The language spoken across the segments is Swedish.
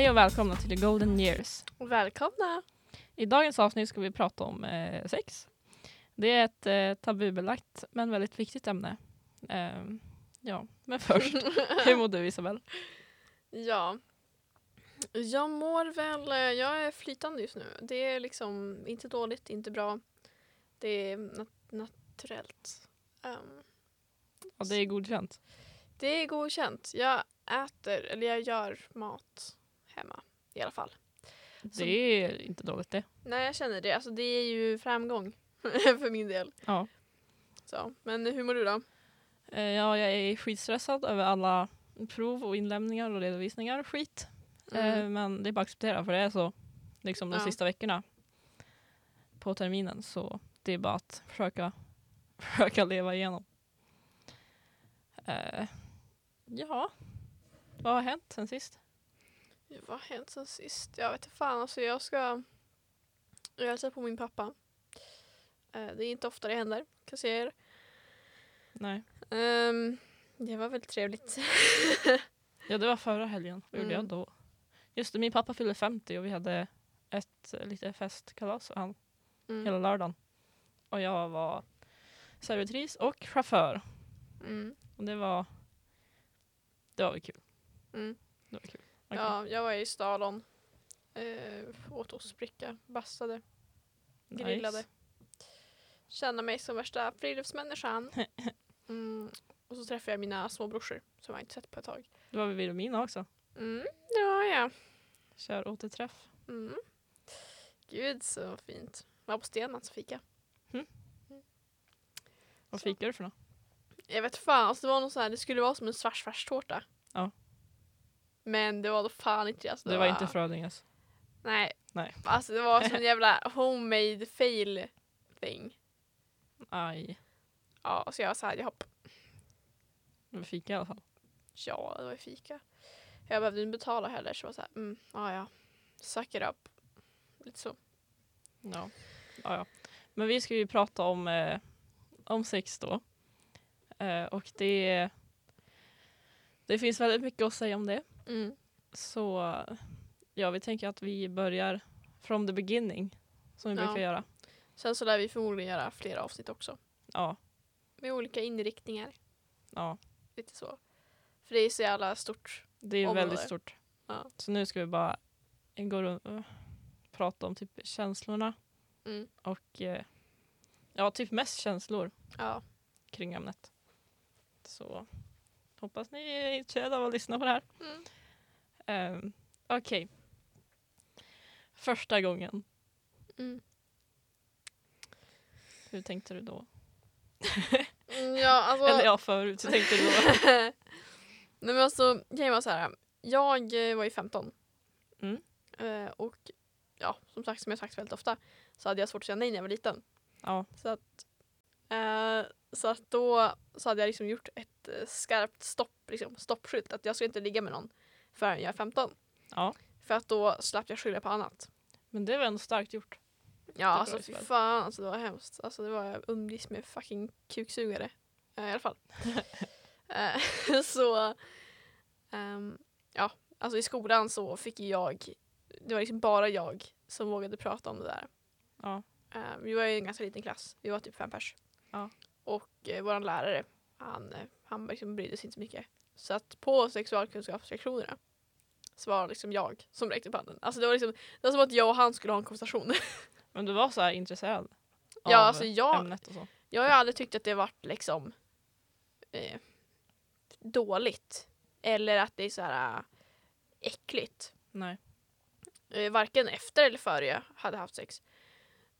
Hej och välkomna till The Golden Years. Välkomna! I dagens avsnitt ska vi prata om eh, sex. Det är ett eh, tabubelagt men väldigt viktigt ämne. Ehm, ja, men först, hur mår du Isabel? Ja. Jag mår väl, eh, jag är flytande just nu. Det är liksom inte dåligt, inte bra. Det är nat- naturellt. Ehm, Ja, det är godkänt. det är godkänt. Jag äter, eller jag gör mat hemma i alla fall. Det är inte dåligt det. Nej, jag känner det. Alltså, det är ju framgång för min del. Ja. Så, men hur mår du då? Eh, ja, jag är skitstressad över alla prov och inlämningar och redovisningar. Skit. Eh, men det är bara att acceptera för det är så liksom de Ja. sista veckorna på terminen. Så det är bara att försöka, försöka leva igenom. Eh, ja, vad har hänt sen sist? Vad har hänt sen sist? Jag vet inte fan. Alltså jag ska jag hälsa på min pappa. Eh, det är inte ofta det händer, kan jag säga er. Nej. Ehm, det var väldigt trevligt. Ja, det var förra helgen. Vad gjorde jag Mm. då? Just det, min pappa fyllde 50 och vi hade ett eh, lite festkalas för han Mm. hela lördagen. Och jag var servitris och chaufför. Mm. Och det var det var väl kul. Mm. Det var kul. Okej. Ja, jag var i Stadon. Uh, åt ostbricka, bastade, grillade. Nice. Kände mig som värsta friluftsmänniskan. Mm. Och så träffade jag mina små brorsor som jag inte sett på ett tag. Det var vid Vilhelmina också. Mm, det var jag. Kör återträff. Mm. Gud så fint. Jag var på Stenans fika. Vad Så. fikar du för något? Jag vet fan, alltså det var någon så här, det skulle vara som en svartsfärstårta. Ja. Men det var då fan inte. Alltså, Det var inte Frödinges. Nej. Nej. Alltså det var en jävla homemade fail thing. Aj. Ja, så jag var såhär, hopp. Det var fika i alla fall. Ja, det var ju fika. Jag behövde inte betala heller så jag var såhär, mm, ja ja. Suck it up. Lite så. Ja. ja, ja. Men vi ska ju prata om, eh, om sex då. Eh, och det, det finns väldigt mycket att säga om det. Mm. Så ja, vi tänker att vi börjar from the beginning. Som vi Ja. brukar göra. Sen så lär vi förmodligen göra flera avsnitt också. Ja, Med olika inriktningar. ja. Lite så. För det är så jävla stort. Det är Område. väldigt stort. Ja. Så nu ska vi bara gå runt och prata om typ känslorna Mm. och eh, ja, typ mest känslor Ja. kring ämnet. Så hoppas ni är intresserade av att lyssna på det här. Mm. Um, Okej. Första gången, Mm. hur tänkte du då? Mm, Ja, alltså. Eller ja, förut, hur tänkte du då? Nej men alltså, grejen var så här. Jag eh, var ju 15. Mm. Eh, och ja, som sagt, som jag sagt väldigt ofta så hade jag svårt att säga nej när jag var liten. Ja, Så att, eh, så att då så hade jag liksom gjort ett eh, skarpt stopp, liksom, stoppskylt. Att jag skulle inte ligga med någon förrän jag är 15. ja. För att då slapp jag skylla på annat. Men det var ändå starkt gjort. Ja, alltså fy fan. Alltså, det var hemskt. Alltså, det var jag umgicks med fucking kuksugare. Eh, I alla fall. Eh, så, ehm, ja, alltså i skolan så fick jag, det var liksom bara jag som vågade prata om det där. Ja, Eh, vi var ju en ganska liten klass, vi var typ fem pers. Ja. Och uh, vår lärare, han, eh, han liksom brydde sig inte så mycket. Så att på sexualkunskapslektionerna var liksom jag som räckte upp handen. Alltså det var liksom, det var som att jag och han skulle ha en konversation. men du var så här intresserad Ja, av alltså jag- ämnet och så. Jag har ju aldrig tyckt att det varit liksom eh, dåligt. Eller att det är så här äh, äckligt. Nej. Eh, varken efter eller före jag hade haft sex.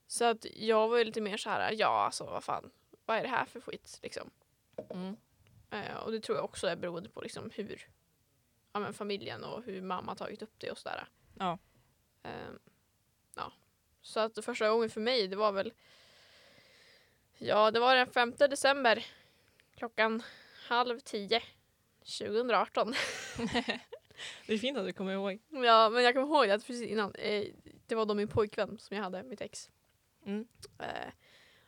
Så att jag var ju lite mer så här, ja alltså vad fan, vad är det här för skit liksom. Mm. Eh, och det tror jag också är beroende på liksom hur ja, men familjen och hur mamma tagit upp det och sådär. Ja. Eh, ja. Så att första gången för mig det var väl Ja det var den 5 december klockan halv tio 2018. Det är fint att du kommer ihåg. Ja men jag kommer ihåg att precis innan eh, det var då min pojkvän som jag hade, mitt ex. Mm. Eh,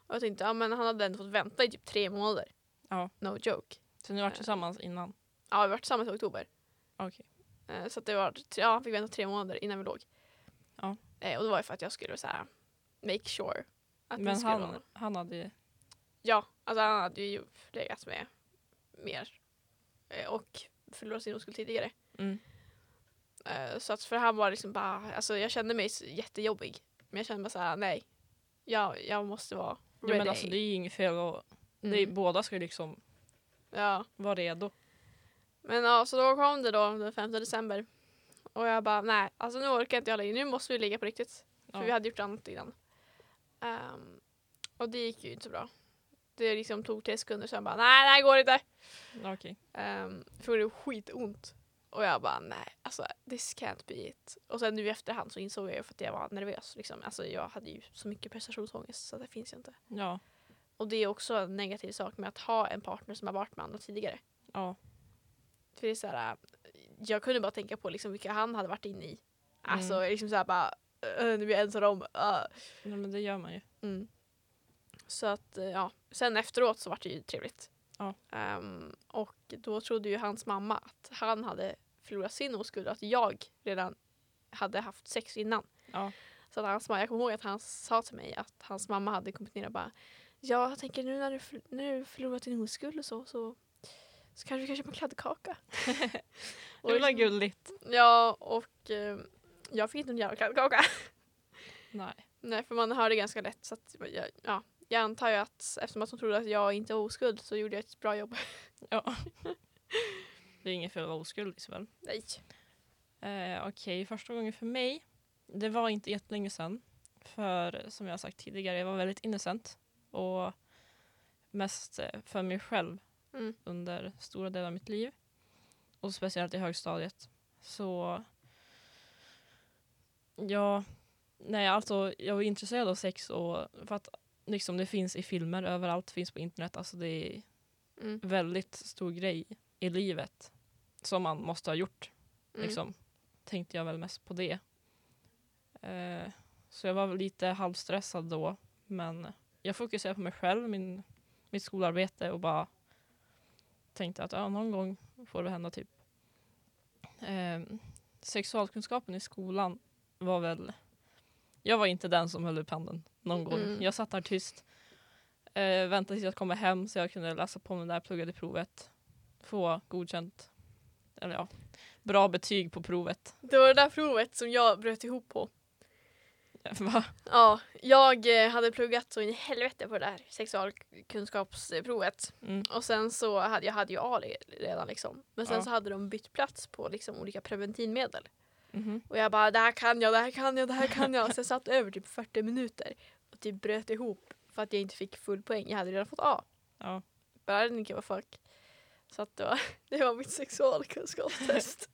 Och jag tänkte, ja men han hade ändå fått vänta i typ tre månader. Ja. No joke. Så ni har varit Eh. tillsammans innan? Ja, vi har varit tillsammans i oktober. Okej. Eh, Så det var, ja, han fick vänta tre månader innan vi låg. Ja. Eh, Och det var ju för att jag skulle så här, make sure. Att Men skulle vara han, han hade... Ja, alltså han hade ju legat med mer eh, och förlorat sin oskuld tidigare. Mm. Så att för han var liksom bara, alltså jag kände mig jättejobbig. Men jag kände bara såhär, nej. Jag, jag måste vara Ja, ready. men alltså det är ju inget fel och det är, Mm. båda ska ju liksom Ja. vara redo. Men ja, så då kom det då den 5 december. Och jag bara, nej, alltså nu orkar inte jag längre. Nu måste vi ligga på riktigt. För Ja. vi hade gjort annat innan. Ehm, och det gick ju inte så bra. Det liksom tog tre sekunder jag bara, nej det här går inte. Okej. Um, för det var skitont. Och jag bara nej, alltså this can't be it. Och sen nu i efterhand så insåg jag ju för att jag var nervös. Liksom. Alltså jag hade ju så mycket prestationsångest så det finns ju inte. Ja. Och det är också en negativ sak med att ha en partner som har varit med andra tidigare. Ja. För det är så här, jag kunde bara tänka på liksom vilka han hade varit inne i. Alltså Mm. liksom såhär bara, "Äh, nu blir jag ensam om. Uh. ja. Men det gör man ju. Mm. Så att ja, sen efteråt så var det ju trevligt. Ja. Ehm, och då trodde ju hans mamma att han hade förlorat sin oskuld och att jag redan hade haft sex innan. Ja. Så att hans mamma, jag kommer ihåg att han sa till mig att hans mamma hade kommit ner och bara Ja, jag tänker nu när du, när du förlorat din oskuld och så, så, så kanske vi kan köpa en kladdkaka. Det var liksom- gulligt. Ja, och eh, jag fick inte en jävla kladdkaka. Nej. Nej, för man hör det ganska lätt. Så att, jag, ja, jag antar ju att eftersom att hon trodde att jag inte var oskuld så gjorde jag ett bra jobb. Ja. det är inget fel att vara oskuld Isabel. Nej. Eh, Okej, första gången för mig. Det var inte jättelänge sedan. För som jag sagt tidigare, jag var väldigt innocent. Och mest eh, för mig själv Mm. under stora delar av mitt liv. Och speciellt i högstadiet. Så ja, nej alltså jag var intresserad av sex och för att liksom det finns i filmer överallt, finns på internet. Alltså det är Mm. väldigt stor grej i livet som man måste ha gjort. Mm. Liksom, tänkte jag väl mest på det. Eh, så jag var lite halvstressad då. Men jag fokuserade på mig själv, min, mitt skolarbete och bara tänkte att ja, någon gång får det hända typ. Eh, sexualkunskapen i skolan var väl... Jag var inte den som höll upp handen någon gång. Mm. Jag satt där tyst. Eh, väntade tills jag kom hem så jag kunde läsa på mig där, pluggade provet. Få godkänt. Eller ja, bra betyg på provet. Det var det där provet som jag bröt ihop på. Va? Ja, jag eh, hade pluggat så in i helvete på det där sexualkunskapsprovet. Mm. Och sen så hade jag hade ju A redan liksom. Men sen Ja. så hade de bytt plats på liksom olika preventivmedel. Mhm. Och jag bara det här kan jag, det här kan jag, det här kan jag. Så jag satt över typ 40 minuter och typ bröt ihop för att jag inte fick full poäng. Jag hade redan fått A. Ja. But I didn't give a fuck. Så att det var, det var mitt sexualkunskapstest.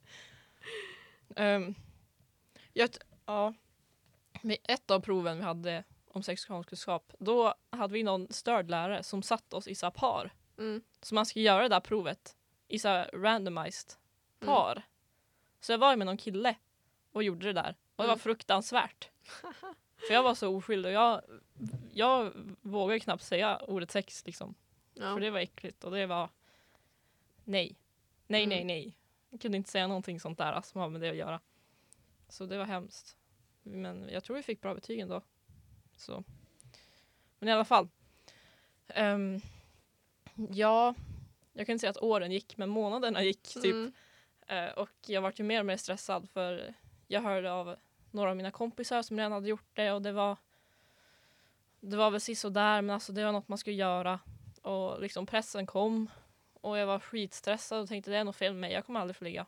Um, jag, ja. Med ett av proven vi hade om sexualkunskap, då hade vi någon störd lärare som satt oss i så par. Mm. Så man ska göra det där provet i så randomized Mm. par. Så jag var med någon kille och gjorde det där. Och det var Mm. fruktansvärt. För jag var så oskyldig jag, jag vågade knappt säga ordet sex liksom. Ja. För det var äckligt och det var nej. Nej, Mm. nej, nej. Jag kunde inte säga någonting sånt där som har med det att göra. Så det var hemskt. Men jag tror vi fick bra betyg ändå. Så. Men i alla fall. Ehm, ja, jag kan inte säga att åren gick, men månaderna gick typ. Mm. Eh, och jag vart ju mer och mer stressad för jag hörde av några av mina kompisar som redan hade gjort det och det var det var väl där men alltså det var något man skulle göra och liksom pressen kom och jag var skitstressad och tänkte det är något fel med mig, jag kommer aldrig få ligga.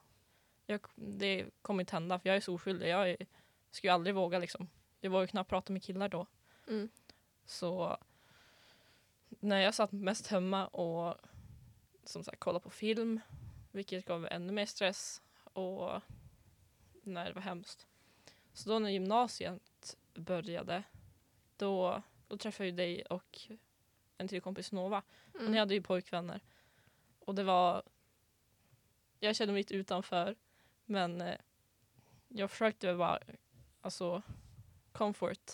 Jag, det kommer inte hända för jag är så oskyldig, jag är, skulle aldrig våga liksom. Jag vågade knappt prata med killar då. Mm. Så när jag satt mest hemma och som sagt kollade på film, vilket gav ännu mer stress och när det var hemskt. Så då när gymnasiet började, då, då träffade jag ju dig och en till kompis Nova. Och Mm. ni hade ju pojkvänner. Och det var... Jag kände mig lite utanför, men eh, jag försökte väl bara, alltså, comfort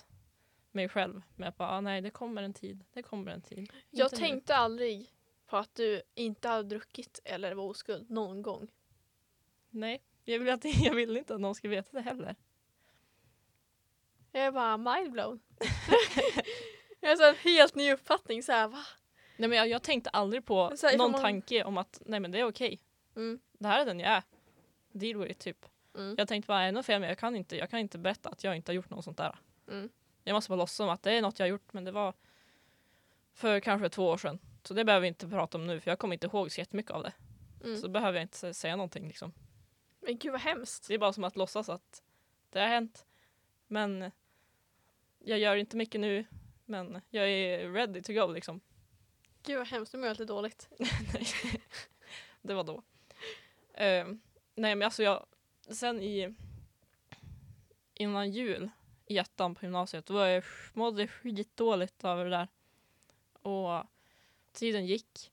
mig själv med att bara, ah, nej det kommer en tid, det kommer en tid. Jag Inte nu. tänkte aldrig på att du inte hade druckit eller var oskuld någon gång. Nej, jag vill, att, jag vill inte att någon ska veta det heller. Jag är bara mindblown. jag har en helt ny uppfattning så här, va? Nej men jag, jag tänkte aldrig på här, någon man- tanke om att nej men det är okej. Mm. Det här är den jag är. Deal with it typ. Mm. Jag tänkte bara ännu fel men jag kan, inte, jag kan inte berätta att jag inte har gjort något sånt där. Mm. Jag måste bara låtsas som att det är något jag har gjort men det var för kanske två år sedan. Så det behöver vi inte prata om nu för jag kommer inte ihåg så jättemycket av det. Mm. Så behöver jag inte sä- säga någonting liksom. Men gud vad hemskt. Det är bara som att låtsas att det har hänt. Men jag gör inte mycket nu. Men jag är ready to go liksom. Gud vad hemskt, nu mår jag lite dåligt. Det var då. Ehm, nej men alltså jag, sen i innan jul i ettan på gymnasiet då var jag, mådde jag skitdåligt över det där. Och tiden gick.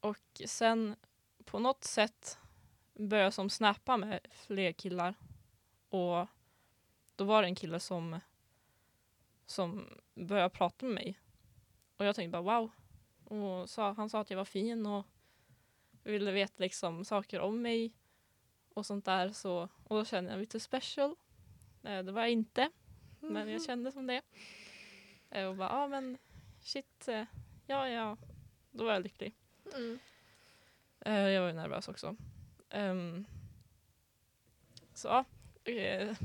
Och sen på något sätt började jag som snappa med fler killar. Och då var det en kille som, som började prata med mig. Och jag tänkte bara wow. Och sa, han sa att jag var fin och ville veta liksom saker om mig och sånt där. Så, och då kände jag mig lite special. Eh, det var jag inte, men jag kände som det. Eh, och bara, ja ah, men shit, eh, ja ja. Då var jag lycklig. Mm. Eh, jag var ju nervös också. Ehm, så ja, eh,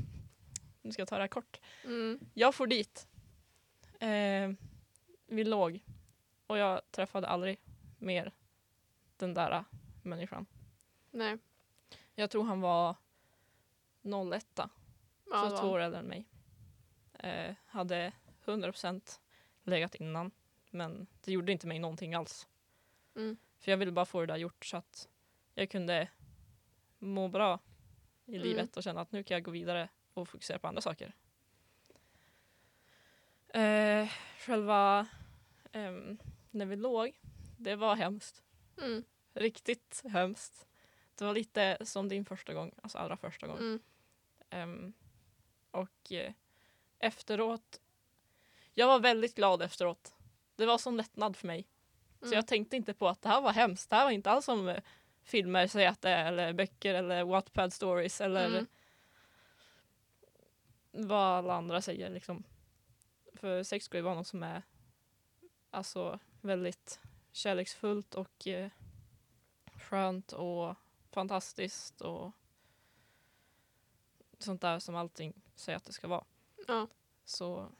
nu ska jag ta det här kort. Mm. Jag får dit. Eh, vi låg. Och jag träffade aldrig mer den där människan. Nej. Jag tror han var 01. Ja, så två år äldre än mig. Eh, hade 100% legat innan. Men det gjorde inte mig någonting alls. Mm. För jag ville bara få det där gjort så att jag kunde må bra i Mm. livet och känna att nu kan jag gå vidare och fokusera på andra saker. Eh, själva ehm, när vi låg, det var hemskt. Mm. Riktigt hemskt. Det var lite som din första gång, alltså allra första gång. Mm. Ehm, och eh, efteråt, jag var väldigt glad efteråt. Det var sån lättnad för mig. Så Mm. jag tänkte inte på att det här var hemskt. Det här var inte alls som eh, filmer säger att det är, eller böcker eller Wattpad stories eller Mm. vad alla andra säger liksom. För sex ska ju vara något som är alltså väldigt kärleksfullt och eh, skönt och fantastiskt och sånt där som allting säger att det ska vara. Ja. Så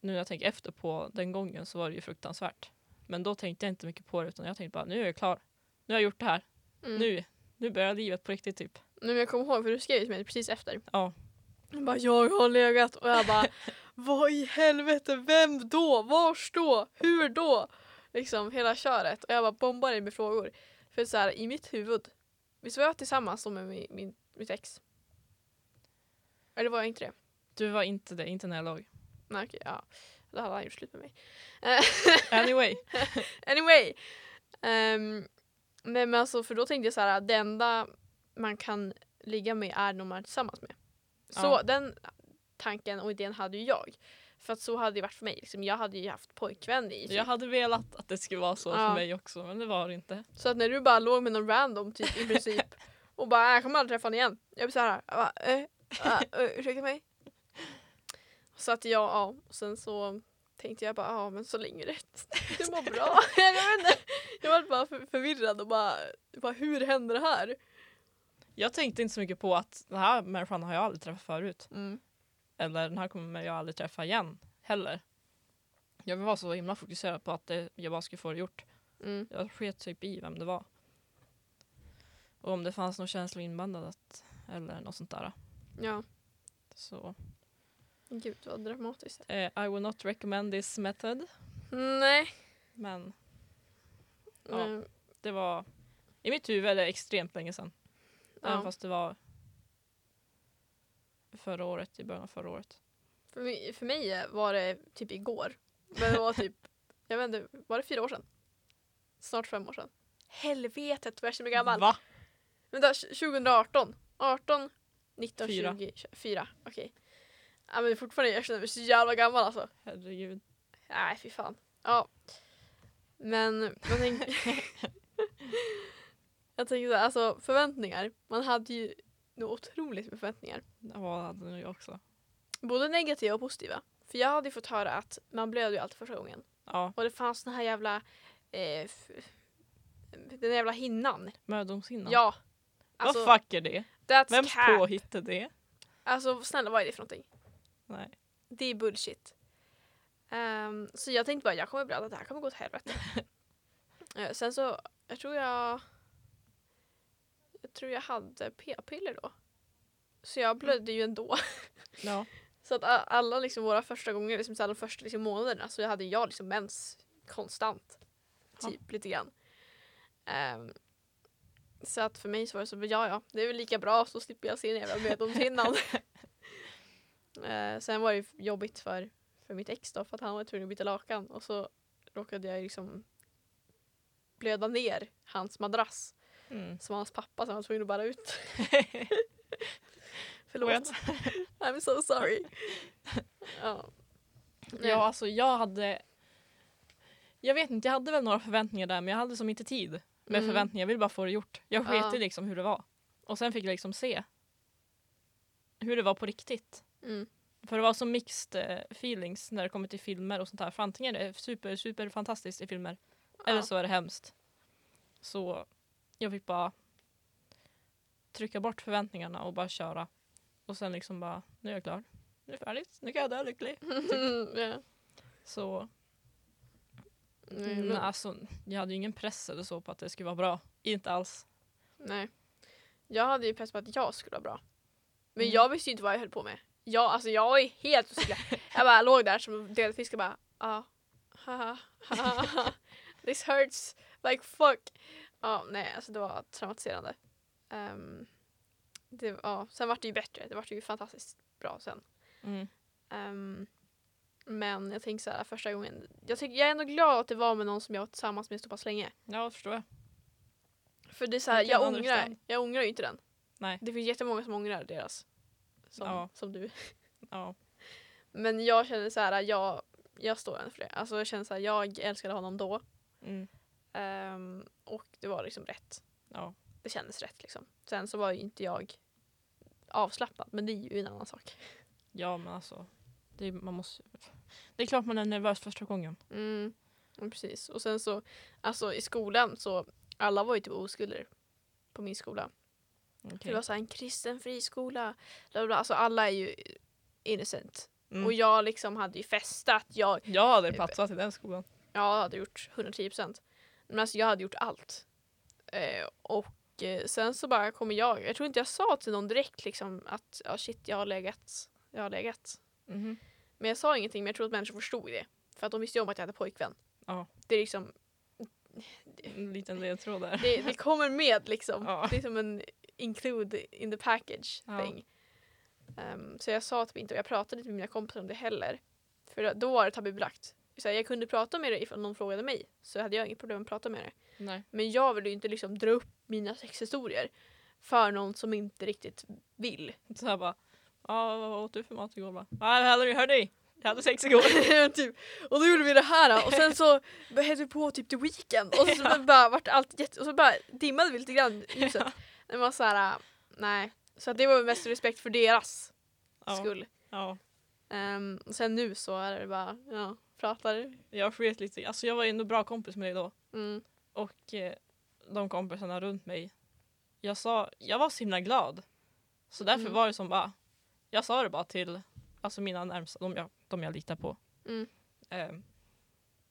nu när jag tänker efter på den gången så var det ju fruktansvärt. Men då tänkte jag inte mycket på det utan jag tänkte bara nu är jag klar. Nu har jag gjort det här. Mm. Nu, nu börjar livet på riktigt typ. Nu jag kommer ihåg för du skrev till mig precis efter. Ja. Jag bara jag har legat och jag bara vad i helvete, vem då, vars då, hur då? Liksom hela köret och jag bara bombar dig med frågor. För så här, i mitt huvud, visst var jag tillsammans då med min, min, mitt ex? Eller var jag inte det? Du var inte det, inte när jag låg. Nej okej, ja. Då hade han gjort slut med mig. Anyway. Anyway. Um, nej men alltså för då tänkte jag så här, det enda man kan ligga med är någon man är tillsammans med. Så Ja. den tanken och idén hade ju jag. För att så hade det varit för mig. Liksom, jag hade ju haft pojkvän i. Jag hade velat att det skulle vara så Ja. för mig också men det var det inte. Så att när du bara låg med någon random typ i princip och bara "Äh, jag kommer aldrig träffa honom igen. Jag blir såhär, jag bara, äh, äh, äh, ursäkta mig. Så att jag, ja, och sen så tänkte jag bara, ja men så länge rätt. Det mår bra. jag vet. Jag var bara för, förvirrad och bara, bara, hur händer det här? Jag tänkte inte så mycket på att den här människan har jag aldrig träffat förut. Mm. Eller den här kommer jag aldrig träffa igen heller. Jag var så himla fokuserad på att det, jag bara skulle få det gjort. Mm. Jag sket typ i vem det var. Och om det fanns någon känsla inblandat eller något sånt där. Ja, Så gud vad dramatiskt. eh, I will not recommend this method. Nej. Men Ja. Mm. det var i mitt huvud är det extremt länge sedan. Även Ja. fast det var förra året, i början av förra året. För, mig, för mig var det typ igår. Men det var typ, jag vet inte, var det fyra år sedan? Snart fem år sedan. Helvetet vad jag känner mig gammal. Va? Vänta, 2018. 18, 19, Fyra. 20, 24. Okej. Ja, men fortfarande jag känner mig så jävla gammal alltså. Herregud. Nej fy fan. Ja. Men man tänker... jag tänker så här, alltså förväntningar. Man hade ju nog otroligt med förväntningar. Ja, det hade nog jag också. Både negativa och positiva. För jag hade fått höra att man blöder ju alltid första gången. Ja, Och det fanns den här jävla... Eh, den jävla hinnan. mödomshinnan. Ja. Alltså, Vad fuck är det? that's Vems cap. påhitt är det? Alltså snälla vad är det för någonting? Nej. Det är bullshit. Ehm, så jag tänkte bara jag kommer blöda, det här kommer gå åt helvete. Eh, sen så, jag tror jag... Jag tror jag hade p-piller då. Så jag blödde ju ändå. Ja. Så att alla liksom våra första gånger, liksom så alla första liksom månaderna så hade jag liksom mens konstant. Ja. Typ lite grann. Ehm, så att för mig så var det så, ja ja, det är väl lika bra så slipper jag se en jävla mödomshinnan. uh, sen var det jobbigt för, för mitt ex då för att han var tvungen att byta lakan och så råkade jag liksom blöda ner hans madrass Mm. som hans pappa som var tvungen att bära ut. Förlåt. I'm so sorry. ja. Nej. Ja, alltså jag hade... Jag vet inte, jag hade väl några förväntningar där men jag hade som inte tid med Mm. förväntningar. Jag ville bara få det gjort. Jag sket Ja. liksom hur det var. Och sen fick jag liksom se hur det var på riktigt. Mm. För det var så mixed eh, feelings när det kommer till filmer och sånt här. För antingen är det super, super fantastiskt i filmer eller Ja. så är det hemskt. Så jag fick bara trycka bort förväntningarna och bara köra. Och sen liksom bara, nu är jag klar. Nu är det färdigt. Nu kan jag dö lycklig. ja. Så Nej, men, alltså, jag hade ju ingen press eller så på att det skulle vara bra. Inte alls. nej. Jag hade ju press på att jag skulle vara bra. Men Mm. jag visste ju inte vad jag höll på med. Jag, alltså, jag ju helt osäker. jag bara låg där som en fisk och bara ah, haha, haha, this hurts like fuck. Ja, nej, alltså det var traumatiserande. Um, det, ja, sen var det ju bättre. Det var ju fantastiskt bra sen. Mm. Ehm, men jag tänker så här första gången. Jag, tycker, jag är ändå glad att det var med någon som jag var tillsammans med så pass länge. Ja, det förstår jag. För det är så här, can jag ångrar, jag ångrar ju inte den. Nej. Det finns jättemånga som ångrar deras. Som, Ja. som du. Ja. Men jag känner så här, jag, jag står ändå för det. Alltså jag känner så här, jag älskade honom då. Mm. Ehm, och det var liksom rätt. Ja. Det kändes rätt liksom. Sen så var ju inte jag avslappnad, men det är ju en annan sak. ja, men alltså. Det är, man måste, det är klart man är nervös första gången. Mm, ja, precis. Och sen så, alltså i skolan så, alla var ju typ oskulder på min skola. Okej. Det var så här en kristen friskola. Bla, bla, bla. Alltså alla är ju innocent. Mm. Och jag liksom hade ju festat. Jag, Jag hade platsat i den skolan. jag hade gjort 110%. Men alltså jag hade gjort allt. Eh, och eh, sen så bara kommer jag, jag tror inte jag sa till någon direkt liksom att ja shit jag har legat. Jag har legat. Mhm. Men jag sa ingenting men jag tror att människor förstod det. För att de visste ju om att jag hade pojkvän. Ja. Det är liksom, En liten ledtråd där. det, det kommer med liksom. Ja. Det är som en include in the package Ja. thing. Ehm, så jag sa typ inte och jag pratade inte med mina kompisar om det heller. För då- då var det tabubelagt. Så här, jag kunde prata med det ifall någon frågade mig. Så hade jag inget problem att prata med det. Nej. Men jag ville ju inte liksom dra upp mina sexhistorier för någon som inte riktigt vill. Så här bara. Ja, vad åt du för mat igår? Ja, jag hade, hörde jag hade sex igår. typ. Och då gjorde vi det här och sen så hette vi på typ The Weeknd och så Ja. bara vart allt jätte... Och så bara dimmade vi lite grann ljuset. Det var så här, äh, nej. Så det var mest respekt för deras Ja. skull. Ja. Och sen nu så är det bara, ja, pratar. Jag sket lite. Alltså jag var ändå bra kompis med dig då. Mm. Och eh, de kompisarna runt mig. Jag sa, jag var så himla glad. Så därför Mm. var det som bara, jag sa det bara till alltså mina närmsta, de jag, de jag litar på. Mm. Ehm,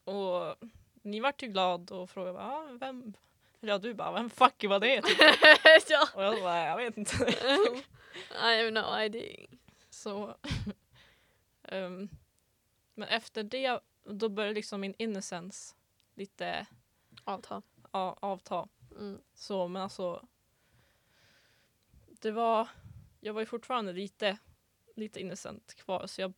och ni vart ju glad och frågade bara, ah, vem? Eller ja, du bara, vem fuck var det? Typ. ja. Och jag bara, jag vet inte. I have no idea. Så, ehm, men efter det, då började liksom min innocence lite Avtal. ja, avta. Mm. Så, men alltså. Det var, jag var ju fortfarande lite, lite innocent kvar så jag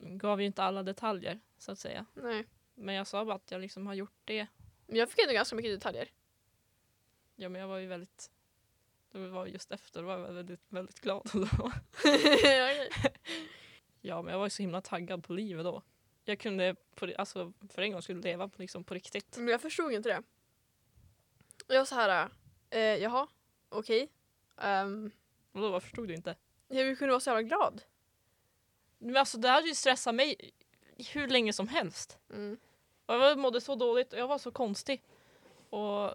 gav ju inte alla detaljer så att säga. Nej. Men jag sa bara att jag liksom har gjort det. Men jag fick ändå ganska mycket detaljer. Ja men jag var ju väldigt, det var just efter, då var jag väldigt, väldigt glad. Då. Ja, men jag var ju så himla taggad på livet då. Jag kunde på, alltså, för en gång skulle leva på, liksom, på riktigt. Men jag förstod inte det. Jag var så här, eh, jaha, okej. Um, Och då förstod du inte? jag kunde vara så jävla glad. Men alltså det hade ju stressat mig hur länge som helst. Mm. Och jag mådde så dåligt och jag var så konstig. Och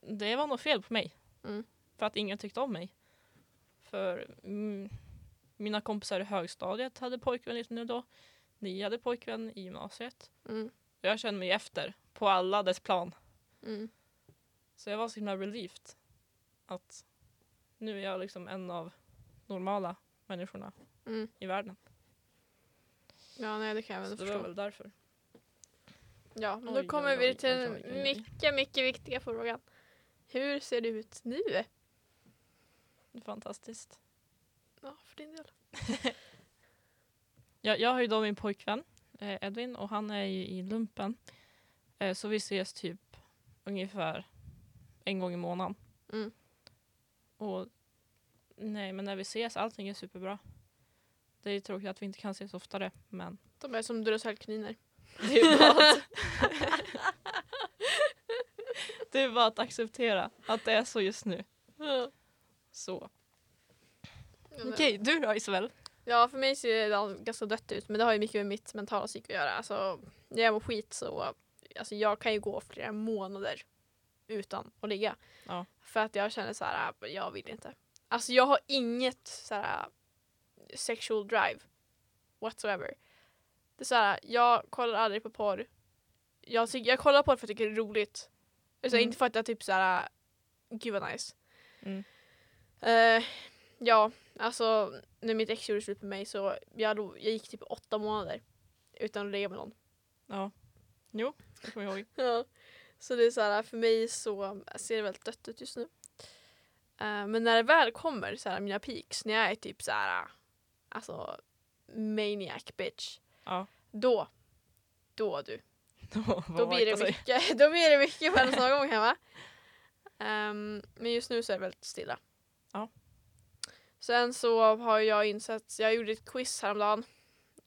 det var nog fel på mig. Mm. För att ingen tyckte om mig. För mm, mina kompisar i högstadiet hade pojkvän just nu då. Ni hade pojkvän i gymnasiet. Mm. Jag kände mig efter på alla dess plan. Mm. Så jag var så himla relieved att nu är jag liksom en av normala människorna Mm. i världen. Ja, nej det kan jag Så väl det var förstå. väl därför. Ja, men Oj, då kommer oj, vi oj, till oj, den oj, oj, oj. mycket, mycket viktiga frågan. Hur ser det ut nu? Fantastiskt. Ja, för din del. Jag, jag har ju då min pojkvän eh, Edvin och han är ju i lumpen. Eh, så vi ses typ ungefär en gång i månaden. Mm. Och nej, men när vi ses, allting är superbra. Det är tråkigt att vi inte kan ses oftare, men De är som Duracellkaniner. det är bara att, det är bara att acceptera att det är så just nu. Så. Okej, du då Isabel? Ja, för mig ser det ganska dött ut, men det har ju mycket med mitt mentala psyke att göra. Alltså, när jag mår skit så, alltså jag kan ju gå flera månader utan att ligga. Ja. För att jag känner så här, äh, jag vill inte. Alltså jag har inget så här sexual drive whatsoever. Det är så här, jag kollar aldrig på porr. Jag, tycker, jag kollar på det för att jag tycker det är roligt. Alltså Mm. inte för att jag typ så här, gud vad nice. Mm. Eh, ja, alltså när mitt ex gjorde slut på mig så jag, lo- jag gick typ åtta månader utan att ligga med någon. Ja. Jo, det kommer jag ihåg. Ja. Så det är så här, för mig så ser det väldigt dött ut just nu. Eh, men när det väl kommer så här, mina peaks, när jag är typ så här, alltså maniac bitch. Ja. Då, då du. Då, Då blir, det mycket, då blir det mycket på en gång hemma. Ehm, men just nu så är det väldigt stilla. Sen så har jag insett, jag gjorde ett quiz häromdagen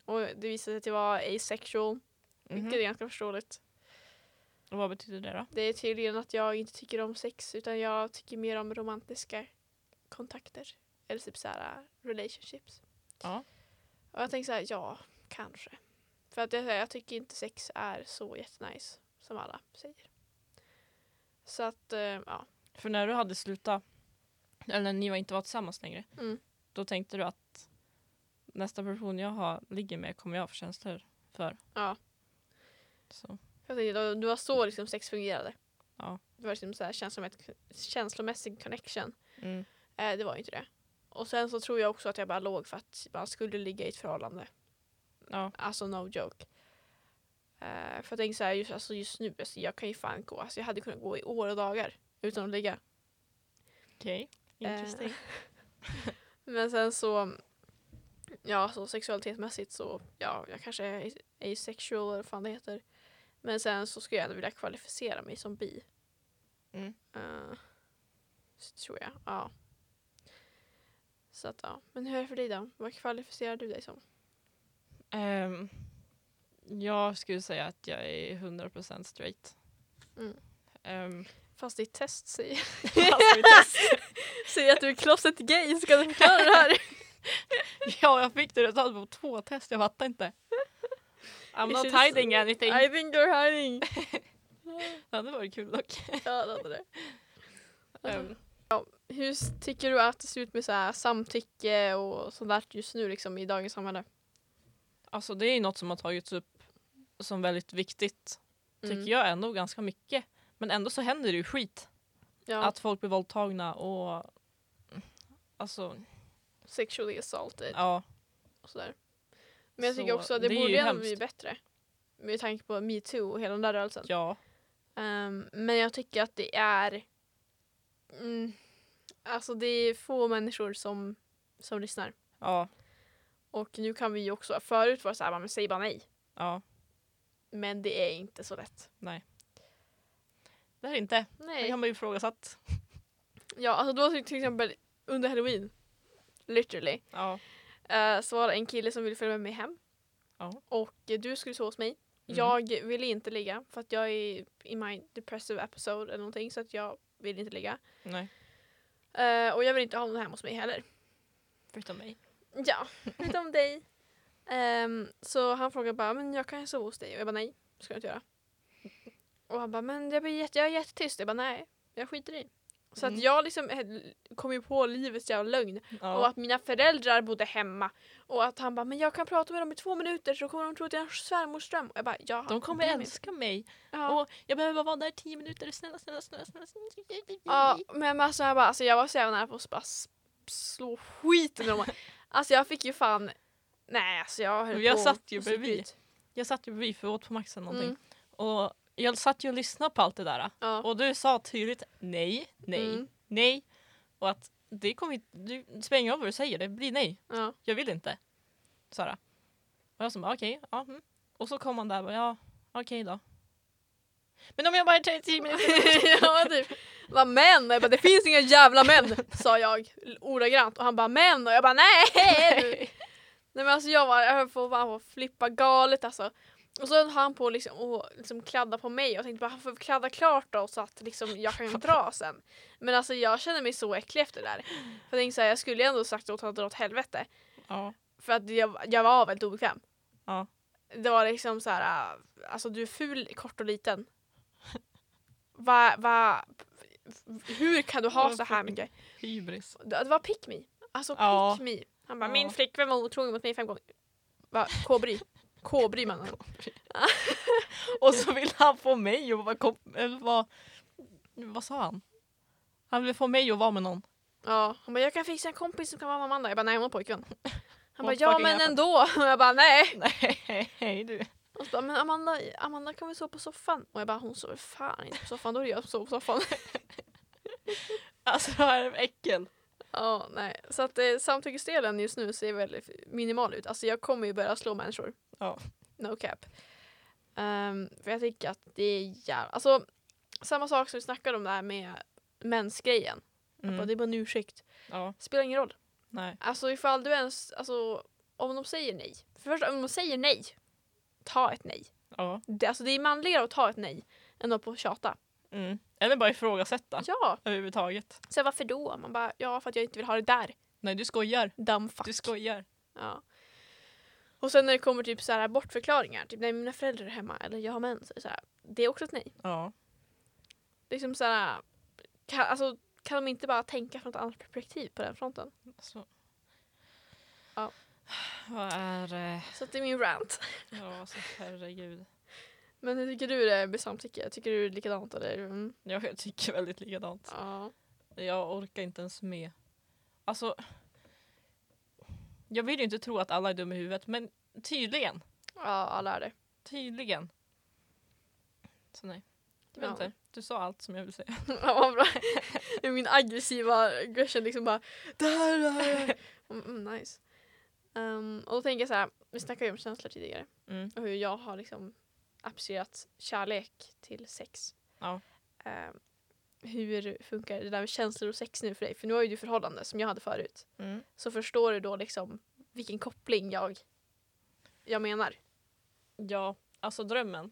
och det visade sig att jag var asexual, vilket är ganska förståeligt. Mhm. Och vad betyder det då? Det är tydligen att jag inte tycker om sex utan jag tycker mer om romantiska kontakter. Eller typ såhär relationships. Ja. Och jag tänker såhär, ja, kanske. För att jag, jag tycker inte sex är så jättenice som alla säger. Så att, eh, ja. För när du hade slutat, eller när ni var inte var tillsammans längre, Mm. då tänkte du att nästa person jag har, ligger med kommer jag få känslor för. Ja. Så. Jag tänkte, det var så liksom sex fungerade. Ja. Det var liksom så här känslomässig, känslomässig connection. Mm. Eh, det var inte det. Och sen så tror jag också att jag bara låg för att man skulle ligga i ett förhållande. Ja. Alltså no joke. Eh, för jag tänker så här, just, alltså just nu, alltså jag kan ju fan gå, alltså jag hade kunnat gå i år och dagar utan att ligga. Okej, interesting. Eh, Men sen så, ja så sexualitetsmässigt så, ja jag kanske är asexual eller vad fan det heter. Men sen så skulle jag ändå vilja kvalificera mig som bi. Mm. Så tror jag, ja. Så att ja, men hur är det för dig då? Vad kvalificerar du dig som? Ehm, jag skulle säga att jag är 100% straight. Mm. Ehm, Fast ditt test säger, test- säger att du är closet gay, ska du förklara det här? ja, jag fick det resultatet på två test, jag fattar inte. I'm not hiding anything. I think you're hiding. Ja, det var kul dock. ja, det hade det. Ehm, Hur s- tycker du att det ser ut med så här samtycke och sånt där just nu liksom i dagens samhälle? alltså det är något som har tagits upp som väldigt viktigt, tycker Mm. jag ändå ganska mycket. Men ändå så händer det ju skit. Ja, Att folk blir våldtagna och alltså, sexually assaulted ja. och sådär. Men jag tycker Så också att det, det är borde ju ändå hemskt. bli bättre. Med tanke på metoo och hela den där rörelsen. Ja, Ehm, men jag tycker att det är... Mm, alltså det är få människor som, som lyssnar. ja, Och nu kan vi ju också, förut var det såhär, men säg bara nej. ja. Men det är inte så lätt. Det det inte. Det Nej. kan man ju ifrågasatt. Ja, alltså då till exempel under halloween. Literally. Ja. eh, så var det en kille som ville följa med mig hem. Ja. Och du skulle sova hos mig. Mm. Jag ville inte ligga för att jag är i my depressive episode eller någonting så att jag vill inte ligga. Nej, Eh, och jag vill inte ha någon hemma hos mig heller. förutom mig. Ja, utom dig. Ehm, så han frågade bara, men jag kan sova hos dig. Och jag bara, nej, det ska jag inte göra. Och han bara, men jag, blir jätte, jag är jättetyst. Jag bara, nej, jag skiter i. Så Mm. att jag liksom eh, kom ju på livets jävla lögn. Och Ja. att mina föräldrar bodde hemma. Och att han bara, men jag kan prata med dem i två minuter så kommer de tro att jag är en svärmorsdröm. Och jag bara, ja. De kommer mig älska mig. inte. Ja. Och jag behöver bara vara där i tio minuter. Snälla, snälla, snälla. snälla. snälla. Ja, men alltså jag, bara, alltså jag var så jävla nära på att bara slå skiten ur dem. Alltså jag fick ju fan... Nej alltså jag höll Jag på satt ju bredvid. Jag satt ju bredvid för jag åt på Maxen någonting. Mm. Och jag satt ju och lyssnade på allt det där. Ja. Och du sa tydligt nej, nej, Mm. nej. Och att det kommer inte, du, det spelar ingen roll vad du säger, det blir nej. Ja. Jag vill inte. Sara. Och jag som bara okej, ja. Mm. Och så kom han där och bara, ja, okej då. Men om jag bara är 30 minuter. ja typ. Men! Och jag bara, det finns inga jävla män! Sa jag ordagrant och han bara men! Och jag bara nej! du." Nej men alltså jag var, jag höll på att flippa galet alltså. Och så höll han på liksom och liksom kladda på mig och tänkte bara han får kladda klart då så att liksom jag kan dra sen. Men alltså jag känner mig så äcklig efter det där. För jag tänkte såhär, jag skulle ju ändå sagt åt honom att dra åt helvete. ja. För att jag, jag var väldigt obekväm. Ja. Det var liksom så här, alltså du är ful, kort och liten. Va, va, hur kan du ha så här mycket? Hybris. Det var pick me. Alltså pick Ja. me. Han bara, min flickvän var otrogen mot mig fem gånger. Va, K-bry. K-bry mannen. Och så vill han få mig att vara komp- eller vad, vad sa han? Han vill få mig att vara med någon. Ja, han bara, jag kan fixa en kompis som kan vara med Amanda. Jag bara, nej hon har pojkvän. Han bara, ja men ändå. Och jag bara, nej. Nej du. Och så bara, men Amanda, Amanda kan väl sova på soffan? Och jag bara, hon sover fan inte på soffan. Då är det jag som sover på soffan. Alltså det här är äckel. Ja, nej. Så att eh, samtyckesdelen just nu ser väldigt minimal ut. Alltså jag kommer ju börja slå människor. Ja. No cap. Ehm, för jag tycker att det är jävla... Alltså samma sak som vi snackade om där med mensgrejen. Mm. Bara, Det är bara en ursäkt. Ja, Spelar ingen roll. nej. Alltså ifall du ens... Alltså om de säger nej. För först om de säger nej. Ta ett nej. Ja. Det, alltså det är manligare att ta ett nej än att på tjata. Mm. Eller bara ifrågasätta Ja. överhuvudtaget. Så varför då? Man bara, ja för att jag inte vill ha det där. Nej du skojar. Dumb fuck. Du skojar. Ja. Och sen när det kommer typ så här bortförklaringar, typ när mina föräldrar är hemma eller jag har mens, så här, det är också ett nej. Ja. Liksom så här, kan, alltså, kan de inte bara tänka från ett annat perspektiv på den fronten? Så. Ja. Vad är... eh, Så att det är min rant. Ja, alltså herregud. Men hur tycker du det är med samtycke? Tycker du likadant eller? Mm. Jag, jag tycker väldigt likadant. Ja. Jag orkar inte ens med. Alltså. Jag vill ju inte tro att alla är dumma i huvudet, men tydligen. ja, alla är det. Tydligen. Så nej. Jag vet Ja. inte. Du sa allt som jag vill säga. Ja, vad bra. Min aggressiva aggression liksom bara det här, det här. Mm, mm, nice. Um, och då tänker jag så här, vi snackade ju om känslor tidigare. Mm. och hur jag har liksom applicierat kärlek till sex. Ja. Eh, hur funkar det där med känslor och sex nu för dig? För nu har ju du förhållande som jag hade förut. Mm. Så förstår du då liksom vilken koppling jag, jag menar? Ja, alltså drömmen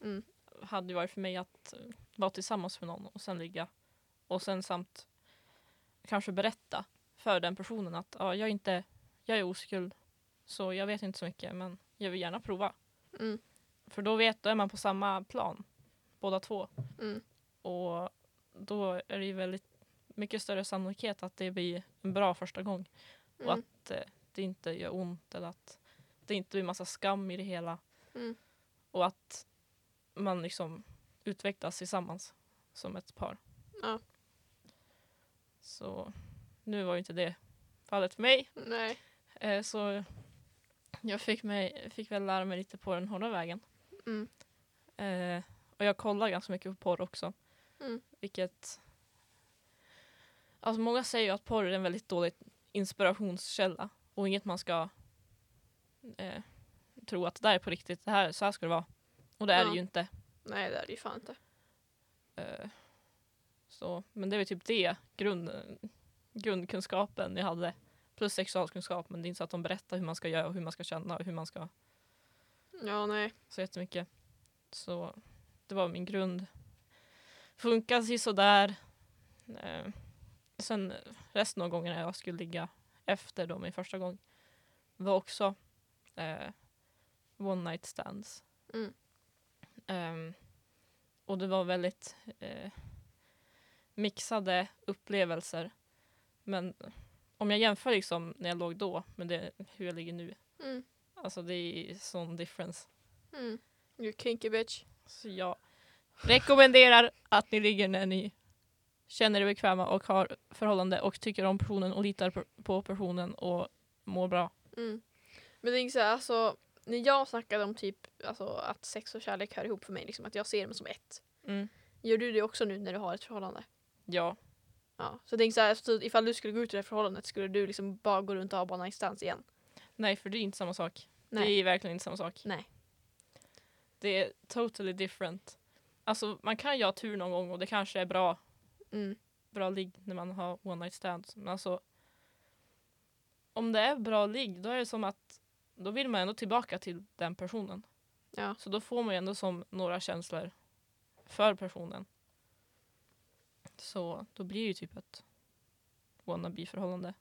Mm. hade ju varit för mig att vara tillsammans med någon och sen ligga. Och sen samt kanske berätta för den personen att ja, jag är inte, jag är oskuld. Så jag vet inte så mycket men jag vill gärna prova. Mm. För då vet, då är man på samma plan. Båda två. Mm. Och då är det ju väldigt mycket större sannolikhet att det blir en bra första gång. Och Mm. att eh, det inte gör ont eller att det inte blir massa skam i det hela. Mm. Och att man liksom utvecklas tillsammans som ett par. Ja. Så nu var ju inte det fallet för mig. Eh, så jag fick, mig, fick väl lära mig lite på den hårda vägen. Mm. Eh, och jag kollar ganska mycket på porr också. Mm. Vilket... Alltså många säger ju att porr är en väldigt dålig inspirationskälla och inget man ska eh, tro att det där är på riktigt. Det här, så här ska det vara. Och det är Ja. det ju inte. Nej det är det ju fan inte. Eh, så, men det är väl typ det grund, grundkunskapen jag hade Plus sexualkunskap men det är inte så att de berättar hur man ska göra och hur man ska känna och hur man ska Ja, nej. så jättemycket. Så det var min grund. Funkade sådär. Eh, sen resten av gångerna jag skulle ligga efter då min första gång var också eh, one night stands. Mm. Ehm, och det var väldigt eh, mixade upplevelser. Men om jag jämför liksom när jag låg då med det, hur jag ligger nu. Mm. Alltså det är sån difference. Mm. You kinky bitch. Så jag rekommenderar att ni ligger när ni känner er bekväma och har förhållande och tycker om personen och litar på- personen och mår bra. Mm. Men det är så här, alltså, när jag snackade om typ alltså, att sex och kärlek hör ihop för mig, liksom, att jag ser dem som ett. Mm. Gör du det också nu när du har ett förhållande? Ja, Ja. Så tänk så här, så ifall du skulle gå ut ur det här förhållandet, skulle du liksom bara gå runt och ha bara nice igen? nej för det är inte samma sak. Det Nej. är verkligen inte samma sak. Nej. Det är totally different. Alltså man kan ju ha tur någon gång och det kanske är bra, Mm. bra ligg när man har one night stands. Men alltså om det är bra ligg då är det som att då vill man ändå tillbaka till den personen. Ja. Så då får man ju ändå som några känslor för personen. Så då blir det ju typ ett wannabe-förhållande.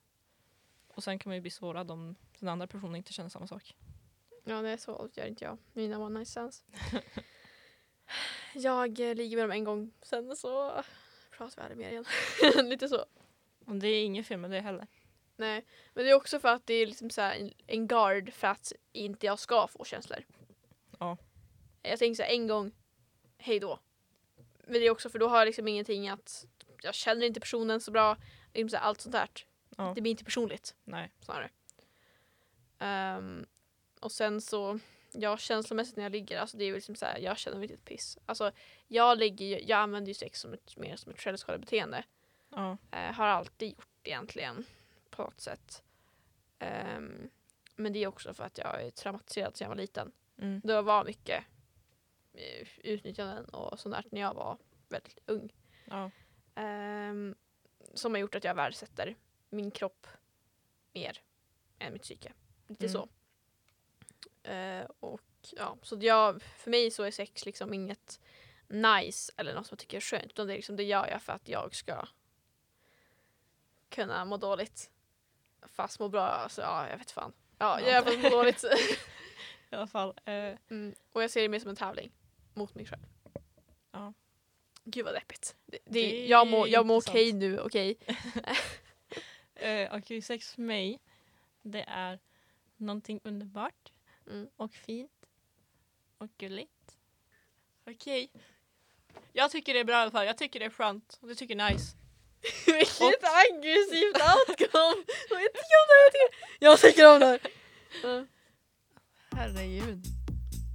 Och sen kan man ju bli sårad om den andra personen inte känner samma sak. Ja, det är så gör inte jag. Mina one night stands. jag eh, ligger med dem en gång, sen så pratar vi aldrig mer igen. Lite så. Och det är inget fel med det heller. Nej, men det är också för att det är liksom så här en, en guard för att inte jag ska få känslor. Ja. Jag tänker så här en gång, hej då. Men det är också för då har jag liksom ingenting att, jag känner inte personen så bra, liksom så här, allt sånt där. Ja. Det blir inte personligt Nej. snarare. Ehm, och sen så, ja känslomässigt när jag ligger, alltså det är ju liksom så här, jag känner mig ett piss. Alltså jag ligger ju- jag använder ju sex som ett, mer som ett självskadebeteende. Ja. Eh, har alltid gjort egentligen på något sätt. Ehm, men det är också för att jag är traumatiserad sedan jag var liten. Mm. Det var mycket eh, utnyttjanden och sånt där när jag var väldigt ung. Ja. Ehm, som har gjort att jag värdesätter min kropp mer än mitt psyke. Lite Mm. så. Eh, och ja, så jag, för mig så är sex liksom inget nice eller något som jag tycker är skönt. Utan det, är liksom, det gör jag för att jag ska kunna må dåligt. Fast må bra, alltså ja, jag vet fan. Ja, Ja. jag gör må dåligt. I alla fall. Eh, Mm. Och jag ser det mer som en tävling mot mig själv. Ja. Gud vad deppigt. Det, det, jag mår jag intressant. okej nu, okej? eh, Okej, sex för mig. Det är någonting underbart Mm. och fint och gulligt. Okej. Jag tycker det är bra i alla fall. Jag tycker det är skönt och det tycker jag är nice. Vilket aggressivt outcome! Jag tycker det jag tycker- om det här! Ja. Herregud.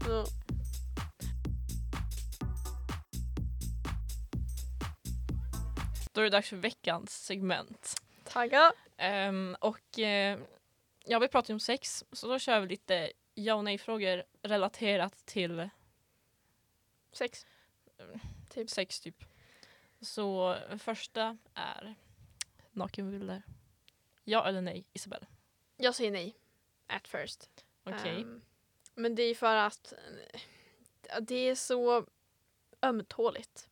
Ja. Då är det dags för veckans segment. Tagga! Ehm, och eh, ja, vi pratar ju om sex, så då kör vi lite ja och nej-frågor relaterat till Sex. typ sex typ. Så första är nakenbilder. Ja eller nej, Isabel? Jag säger nej. At first. Okej. Ehm, men det är för att eh, det är så ömtåligt.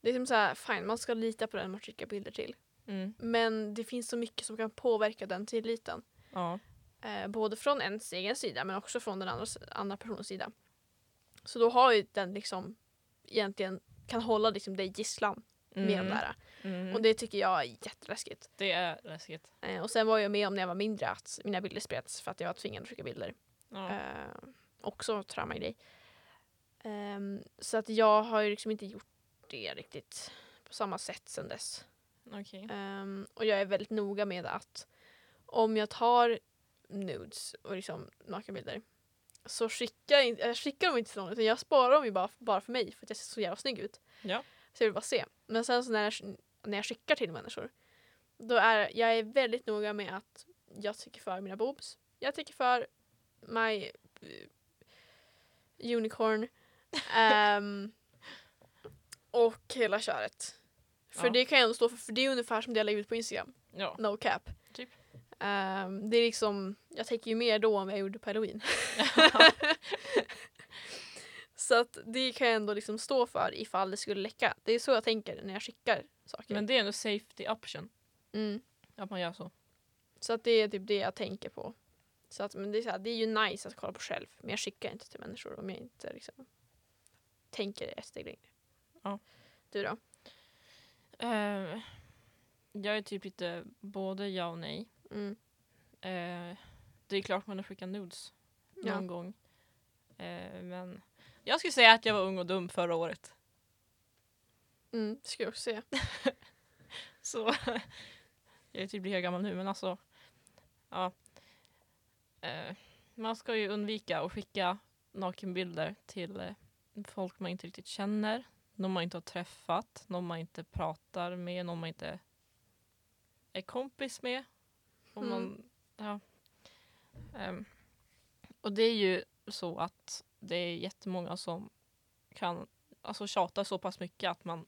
Det är som så här, fine, man ska lita på den man skickar bilder till. Mm. Men det finns så mycket som kan påverka den tilliten. Ja. Eh, både från ens egen sida men också från den andra, andra personens sida. Så då har ju den liksom egentligen kan hålla liksom dig gisslan med de Mm. där. Mm. Och det tycker jag är jätteläskigt. det är läskigt. Eh, och sen var jag med om när jag var mindre att mina bilder spreds för att jag var tvingad att skicka bilder. Ja. Eh, också traumagrej. Um, så att jag har ju liksom inte gjort det riktigt på samma sätt sen dess. Okej. Ehm, och jag är väldigt noga med att om jag tar nudes och liksom nakenbilder så skickar jag, jag skickar dem inte till någon utan jag sparar dem ju bara, bara för mig för att jag ser så jävla snygg ut. Ja. Så jag vill bara se. Men sen så när jag, när jag skickar till människor då är jag är väldigt noga med att jag tycker för mina boobs. Jag tycker för my eh, unicorn. ehm, och hela köret. För Ja. det kan jag ändå stå för, för det är ungefär som det jag lägger ut på Instagram. Ja. No cap. Ehm, det är liksom, jag tänker ju mer då än vad jag gjorde på halloween. så att det kan jag ändå liksom stå för ifall det skulle läcka. Det är så jag tänker när jag skickar saker. Men det är ändå safety option. mm. Att man gör så. Så att det är typ det jag tänker på. Så att, men det, är så här, det är ju nice att kolla på själv men jag skickar inte till människor om jag inte liksom tänker ett steg längre. Ja. Du då? Eh, jag är typ lite både ja och nej. Mm. Eh, det är klart man har skickat nudes någon Ja. gång. Eh, men jag skulle säga att jag var ung och dum förra året. Mm, det ska jag också säga. Så jag är typ lika gammal nu men alltså. Ja. Eh, man ska ju undvika att skicka nakenbilder till eh, folk man inte riktigt känner. Någon man inte har träffat, någon man inte pratar med, någon man inte är kompis med. Och, Mm. man, ja. Ehm, och det är ju så att det är jättemånga som kan alltså, tjata så pass mycket att man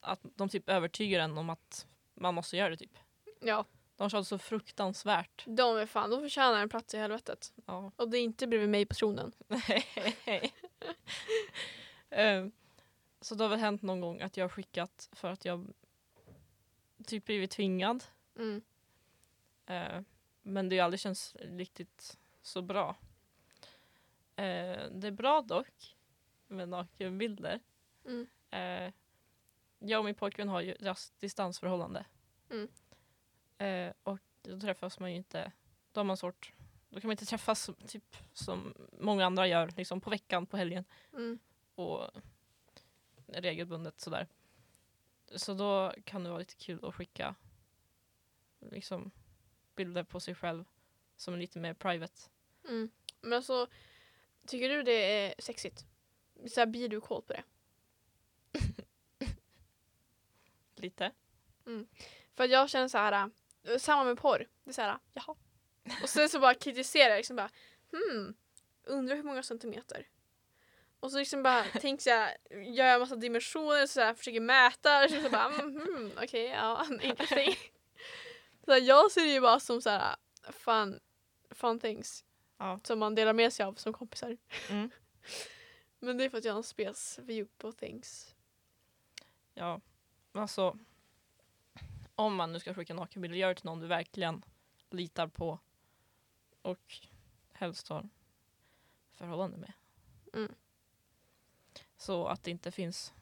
att de typ övertygar en om att man måste göra det typ. Ja, De tjatar så fruktansvärt. de är fan, de förtjänar en plats i helvetet. Ja. Och det är inte bredvid mig på tronen. Ehm, så det har väl hänt någon gång att jag har skickat för att jag typ blivit tvingad. Mm. Eh, men det har aldrig känts riktigt så bra. Eh, det är bra dock med nakenbilder. Mm. Eh, jag och min pojkvän har ju rast distansförhållande. Mm. Eh, och då träffas man ju inte, då har man svårt, då kan man inte träffas typ som många andra gör liksom på veckan, på helgen Mm. och regelbundet sådär. Så då kan det vara lite kul att skicka liksom bilder på sig själv som är lite mer private. Mm. Men alltså, tycker du det är sexigt? Så här, blir du kåt på det? Lite. För att jag känner så här, äh, samma med porr. Det är så här, jaha. Och sen så bara kritiserar jag liksom bara, hmm, undrar hur många centimeter. Och så liksom bara tänker här, gör jag massa dimensioner, så här, försöker mäta, och så bara, mm, hmm, okej, ja, interesting. Så här, jag ser det ju bara som så här, fun, fun things. Ja. Som man delar med sig av som kompisar. Mm. Men det är för att jag har en spes view på things. Ja, alltså om man nu ska skicka nakenbilder, gör det till någon du verkligen litar på och helst har förhållande med. Mm. Så att det inte finns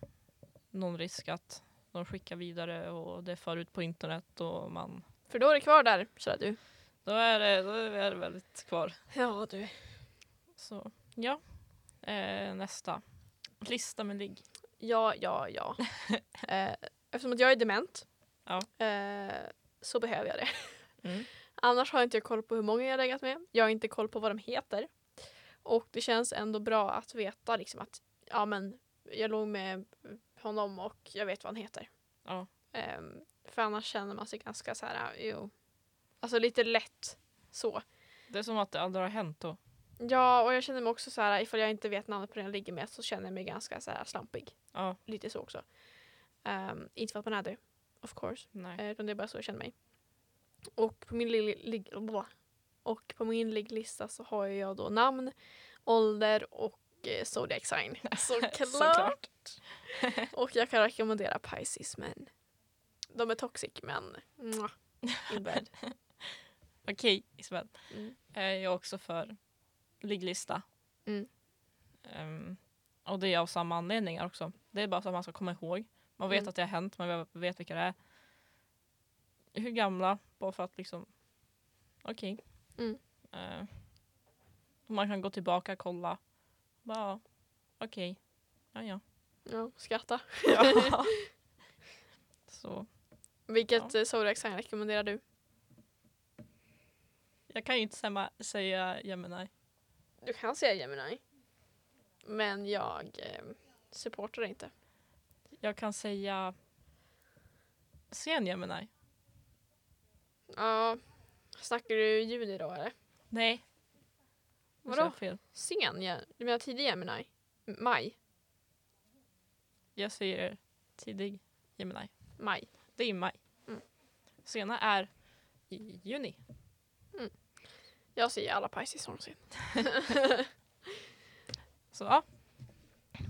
någon risk att de skickar vidare och det far ut på internet och man För då är det kvar där, kära du. då är det, då är det väldigt kvar. Ja du. Så ja, eh, nästa. Lista med ligg. Ja, ja, ja. eh, eftersom att jag är dement Ja. eh, så behöver jag det. Mm. Annars har jag inte koll på hur många jag har legat med. Jag har inte koll på vad de heter. Och det känns ändå bra att veta liksom att ja, men jag låg med honom och jag vet vad han heter. Ja. Ehm, för annars känner man sig ganska så här, jo. Alltså lite lätt så. Det är som att det aldrig har hänt då. Ja, och jag känner mig också så här, ifall jag inte vet namnet på den jag ligger med så känner jag mig ganska så här slampig. Ja, Lite så också. Ehm, inte för att man är det, of course. nej. Eh, Utan det är bara så jag känner mig. Och på min, lig- lig- blah. och på min ligglista så har jag då namn, ålder och eh, zodiac sign. Såklart. Såklart. och jag kan rekommendera Pisces men de är toxic men mwah, in bed. Okej, Isabel. Mm. Eh, Jag är också för ligglista. Mm. Ehm, och det är av samma anledningar också. Det är bara så att man ska komma ihåg. Man vet Mm. att det har hänt, man vet vilka det är. Hur gamla, bara för att liksom, okej. Mm. Eh, man kan gå tillbaka och kolla. Bara, okej. Ja, ja. Ja, skratta. ja. Så, Vilket ja. zodiac sign rekommenderar du? jag kan ju inte säga, säga Gemini. Du kan säga Gemini. Men jag eh, supportar det inte. Jag kan säga sen Gemini. Ja, snackar du juni då eller? Nej. Vadå? fel. Sen, ja. du menar tidig Gemini? Maj? Jag säger tidig Gemini. Maj. Det är i maj. Mm. Sena är i juni. Jag säger alla Pisces någonsin. Så ja.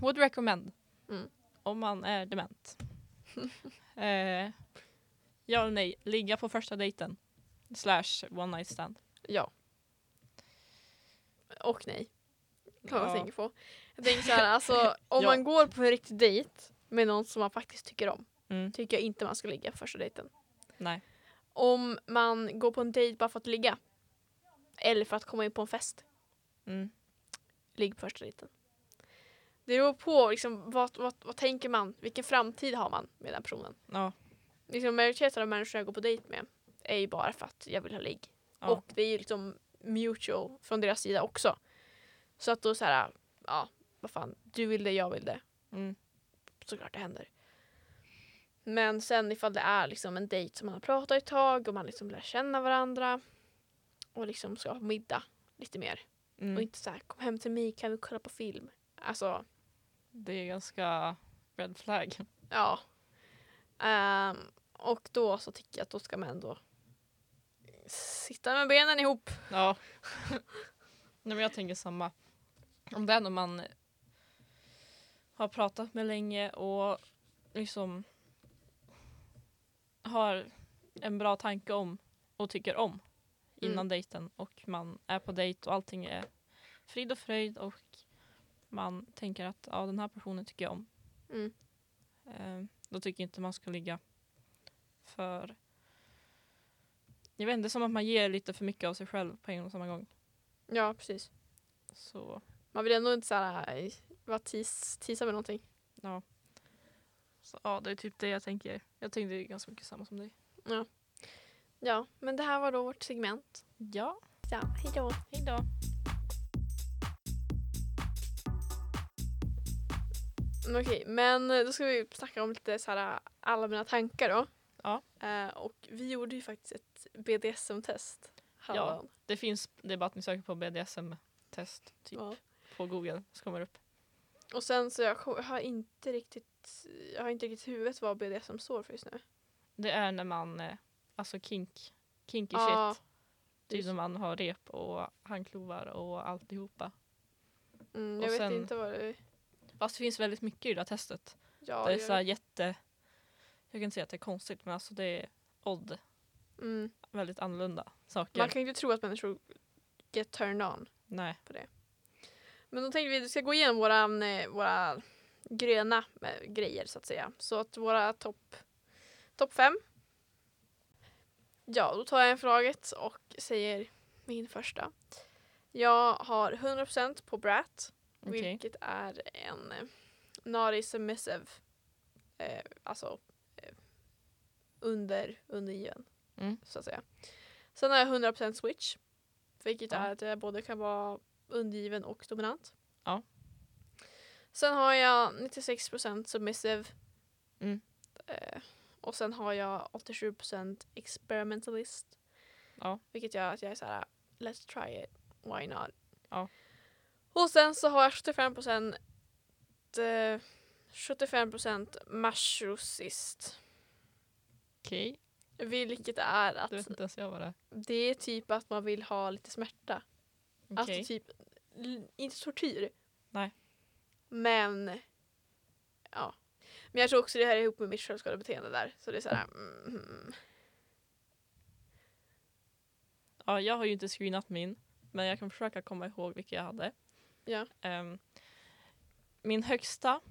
Would recommend. Mm. Om man är dement. eh, ja eller nej, ligga på första dejten. Slash one night stand. Ja. Och nej. Kan man Ja. tänka på. Jag tänker så här, alltså om Ja. man går på en riktig dejt med någon som man faktiskt tycker om. Mm. Tycker jag inte man ska ligga på första dejten. Nej. Om man går på en dejt bara för att ligga. Eller för att komma in på en fest. Mm. Ligg på första dejten. Det beror på liksom, vad, vad, vad tänker man? Vilken framtid har man med den personen? Ja. Liksom, majoriteten av människor jag går på dejt med är ju bara för att jag vill ha ligg. Ja. Och det är ju liksom mutual från deras sida också. Så att då så här, ja, vad fan, du vill det, jag vill det. Mm. Såklart det händer. Men sen ifall det är liksom en dejt som man har pratat ett tag och man liksom lär känna varandra och liksom ska ha middag lite mer. Och Mm. inte så här, kom hem till mig, kan vi kolla på film? Alltså, Det är ganska red flag. ja. Ehm, och då så tycker jag att då ska man ändå sitta med benen ihop. Ja. Nej, men jag tänker samma. Om det är någon man har pratat med länge och liksom har en bra tanke om och tycker om innan Mm. dejten och man är på dejt och allting är frid och fröjd och man tänker att ja, den här personen tycker jag om. Mm. Eh, då tycker jag inte man ska ligga för jag vet inte, det är som att man ger lite för mycket av sig själv på en och samma gång. Ja, precis. Så Man vill ändå inte så här, vara tis, tisa med någonting. ja. Så, ja, det är typ det jag tänker. Jag tänkte ganska mycket samma som dig. Ja, men det här var då vårt segment. Ja, Ja, hejdå. hej då. Mm, Okej, men då ska vi snacka om lite så här allmänna tankar då. Ja. Eh, och vi gjorde ju faktiskt ett BDSM-test. häromdagen. Det finns, det är bara att ni söker på BDSM-test typ Ja. på google så kommer det upp. Och sen så jag har inte riktigt jag har inte riktigt i huvudet vad BDSM står för just nu. Det är när man, eh, alltså kink, kinky Ja, shit. Typ när man har rep och handklovar och alltihopa. Mm, och jag vet sen- inte vad det Fast det finns väldigt mycket i det här testet. ja, det är så här jätte, jag kan inte säga att det är konstigt men alltså det är odd. Mm. Väldigt annorlunda saker. Man kan ju inte tro att människor get turned on. Nej. Men då tänkte vi att vi ska gå igenom våra, eh, våra gröna eh, grejer så att säga. Så att våra topp top fem. Ja, då tar jag en fråget och säger min första. Jag har 100% på Brat, Okej. vilket är en eh, naughty submissive, eh, alltså eh, under, undergiven Mm. så att säga. Sen har jag 100% switch, vilket Ja. är att jag både kan vara undergiven och dominant. Ja. Sen har jag 96% submissive. Mm. Eh, och sen har jag 87% experimentalist. Ja. Vilket gör att jag är så här: let's try it, why not? Ja. Och sen så har jag 75% eh, 75% machoist. Okej. Vilket är att Det vet inte ens jag vad det är. det är typ att man vill ha lite smärta. Okej. Alltså typ, inte tortyr. Men, ja. Men jag tror också det här är ihop med mitt självskadebeteende där. Så det är såhär, mm, Ja, jag har ju inte screenat min, men jag kan försöka komma ihåg vilka jag hade. Ja. Ehm, min högsta,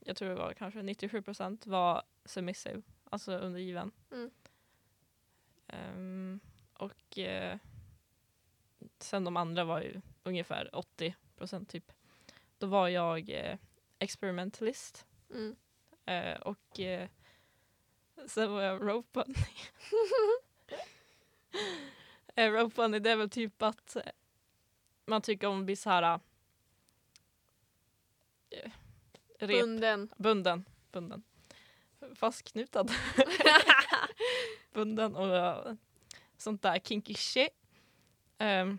jag tror det var kanske 97 procent, var submissive, alltså undergiven. Mm. Ehm, och eh, sen de andra var ju ungefär 80 procent typ. Då var jag eh, experimentalist mm. eh, och eh, sen var jag rope bunny. eh, rope bunny det är väl typ att eh, man tycker om att bli så här eh, rep, Bunden. bunden, bunden. Fastknutad. bunden och eh, sånt där kinky shit. Ehm,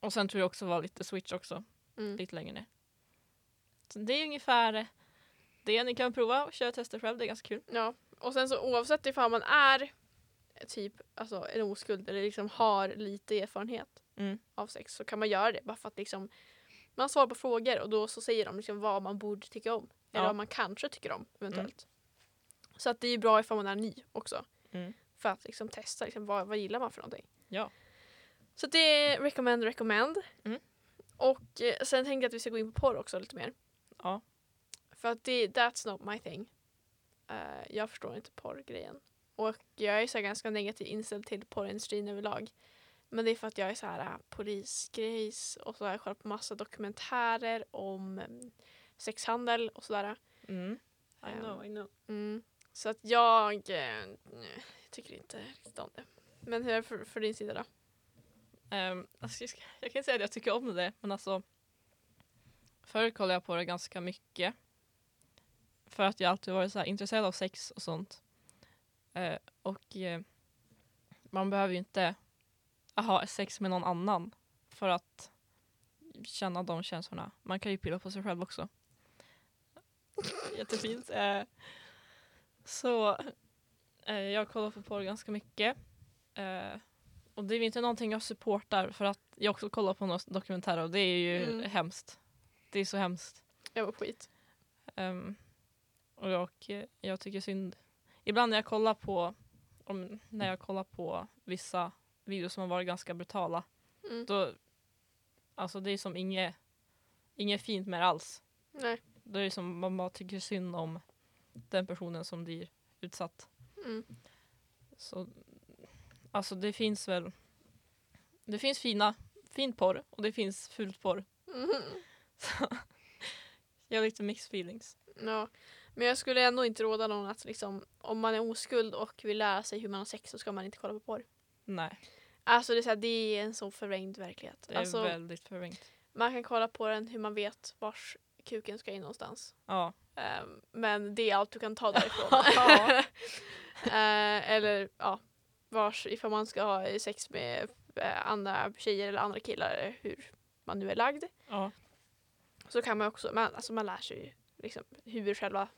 och sen tror jag också var lite switch också, Mm. lite längre ner. Så det är ungefär det ni kan prova och köra tester själv, det är ganska kul. Ja. Och sen så oavsett ifall man är typ alltså, en oskuld eller liksom har lite erfarenhet Mm. av sex så kan man göra det bara för att liksom man svarar på frågor och då så säger de liksom vad man borde tycka om. Eller Ja. vad man kanske tycker om eventuellt. Så att det är bra ifall man är ny också. Mm. För att liksom testa liksom, vad, vad gillar man för någonting. Ja. Så det är recommend, recommend. Mm. Och eh, sen tänkte jag att vi ska gå in på porr också lite mer. Ja. För att det, that's not my thing. Eh, jag förstår inte porrgrejen. Och jag är så här ganska negativt inställd till porrindustrin överlag. Men det är för att jag är så här äh, polisgrejs och så har jag kollat på massa dokumentärer om mm, sexhandel och sådär. Mm. I know, I know. Mm. Så att jag eh, tycker inte riktigt om det. Men hur är det för, för din sida då? Um, alltså jag, ska, jag kan inte säga att jag tycker om det, men alltså förr kollade jag på det ganska mycket. För att jag alltid varit så här intresserad av sex och sånt. Uh, och uh, man behöver ju inte ha sex med någon annan för att känna de känslorna. Man kan ju pilla på sig själv också. Jättefint. Uh, så eh, jag kollar på porr ganska mycket. Och det är inte någonting jag supportar för att jag också kollar på några dokumentärer och det är ju Mm. hemskt. Det är så hemskt. Jag var skit. Ehm, och jag, jag tycker synd. Ibland när jag kollar på om, när jag kollar på vissa videos som har varit ganska brutala Mm. då alltså det är som inget inget fint med det alls. Nej. Då är det som man bara tycker synd om den personen som blir utsatt. Mm. Så alltså det finns väl det finns fina fin porr och det finns fult porr. Mhm. Så jag har lite mixed feelings. Ja. Men jag skulle ändå inte råda någon att liksom, om man är oskuld och vill lära sig hur man har sex så ska man inte kolla på porr. Nej, Alltså det är, så här, det är en så förvrängd verklighet. det är Alltså, väldigt förvrängt. man kan kolla på den hur man vet vars kuken ska in någonstans. Ja. Ehm, men det är allt du kan ta därifrån. Eh, eller ja, vars, ifall man ska ha sex med eh, andra tjejer eller andra killar, eller hur man nu är lagd. ja. Så kan man också, man, alltså man lär sig ju liksom hur själva,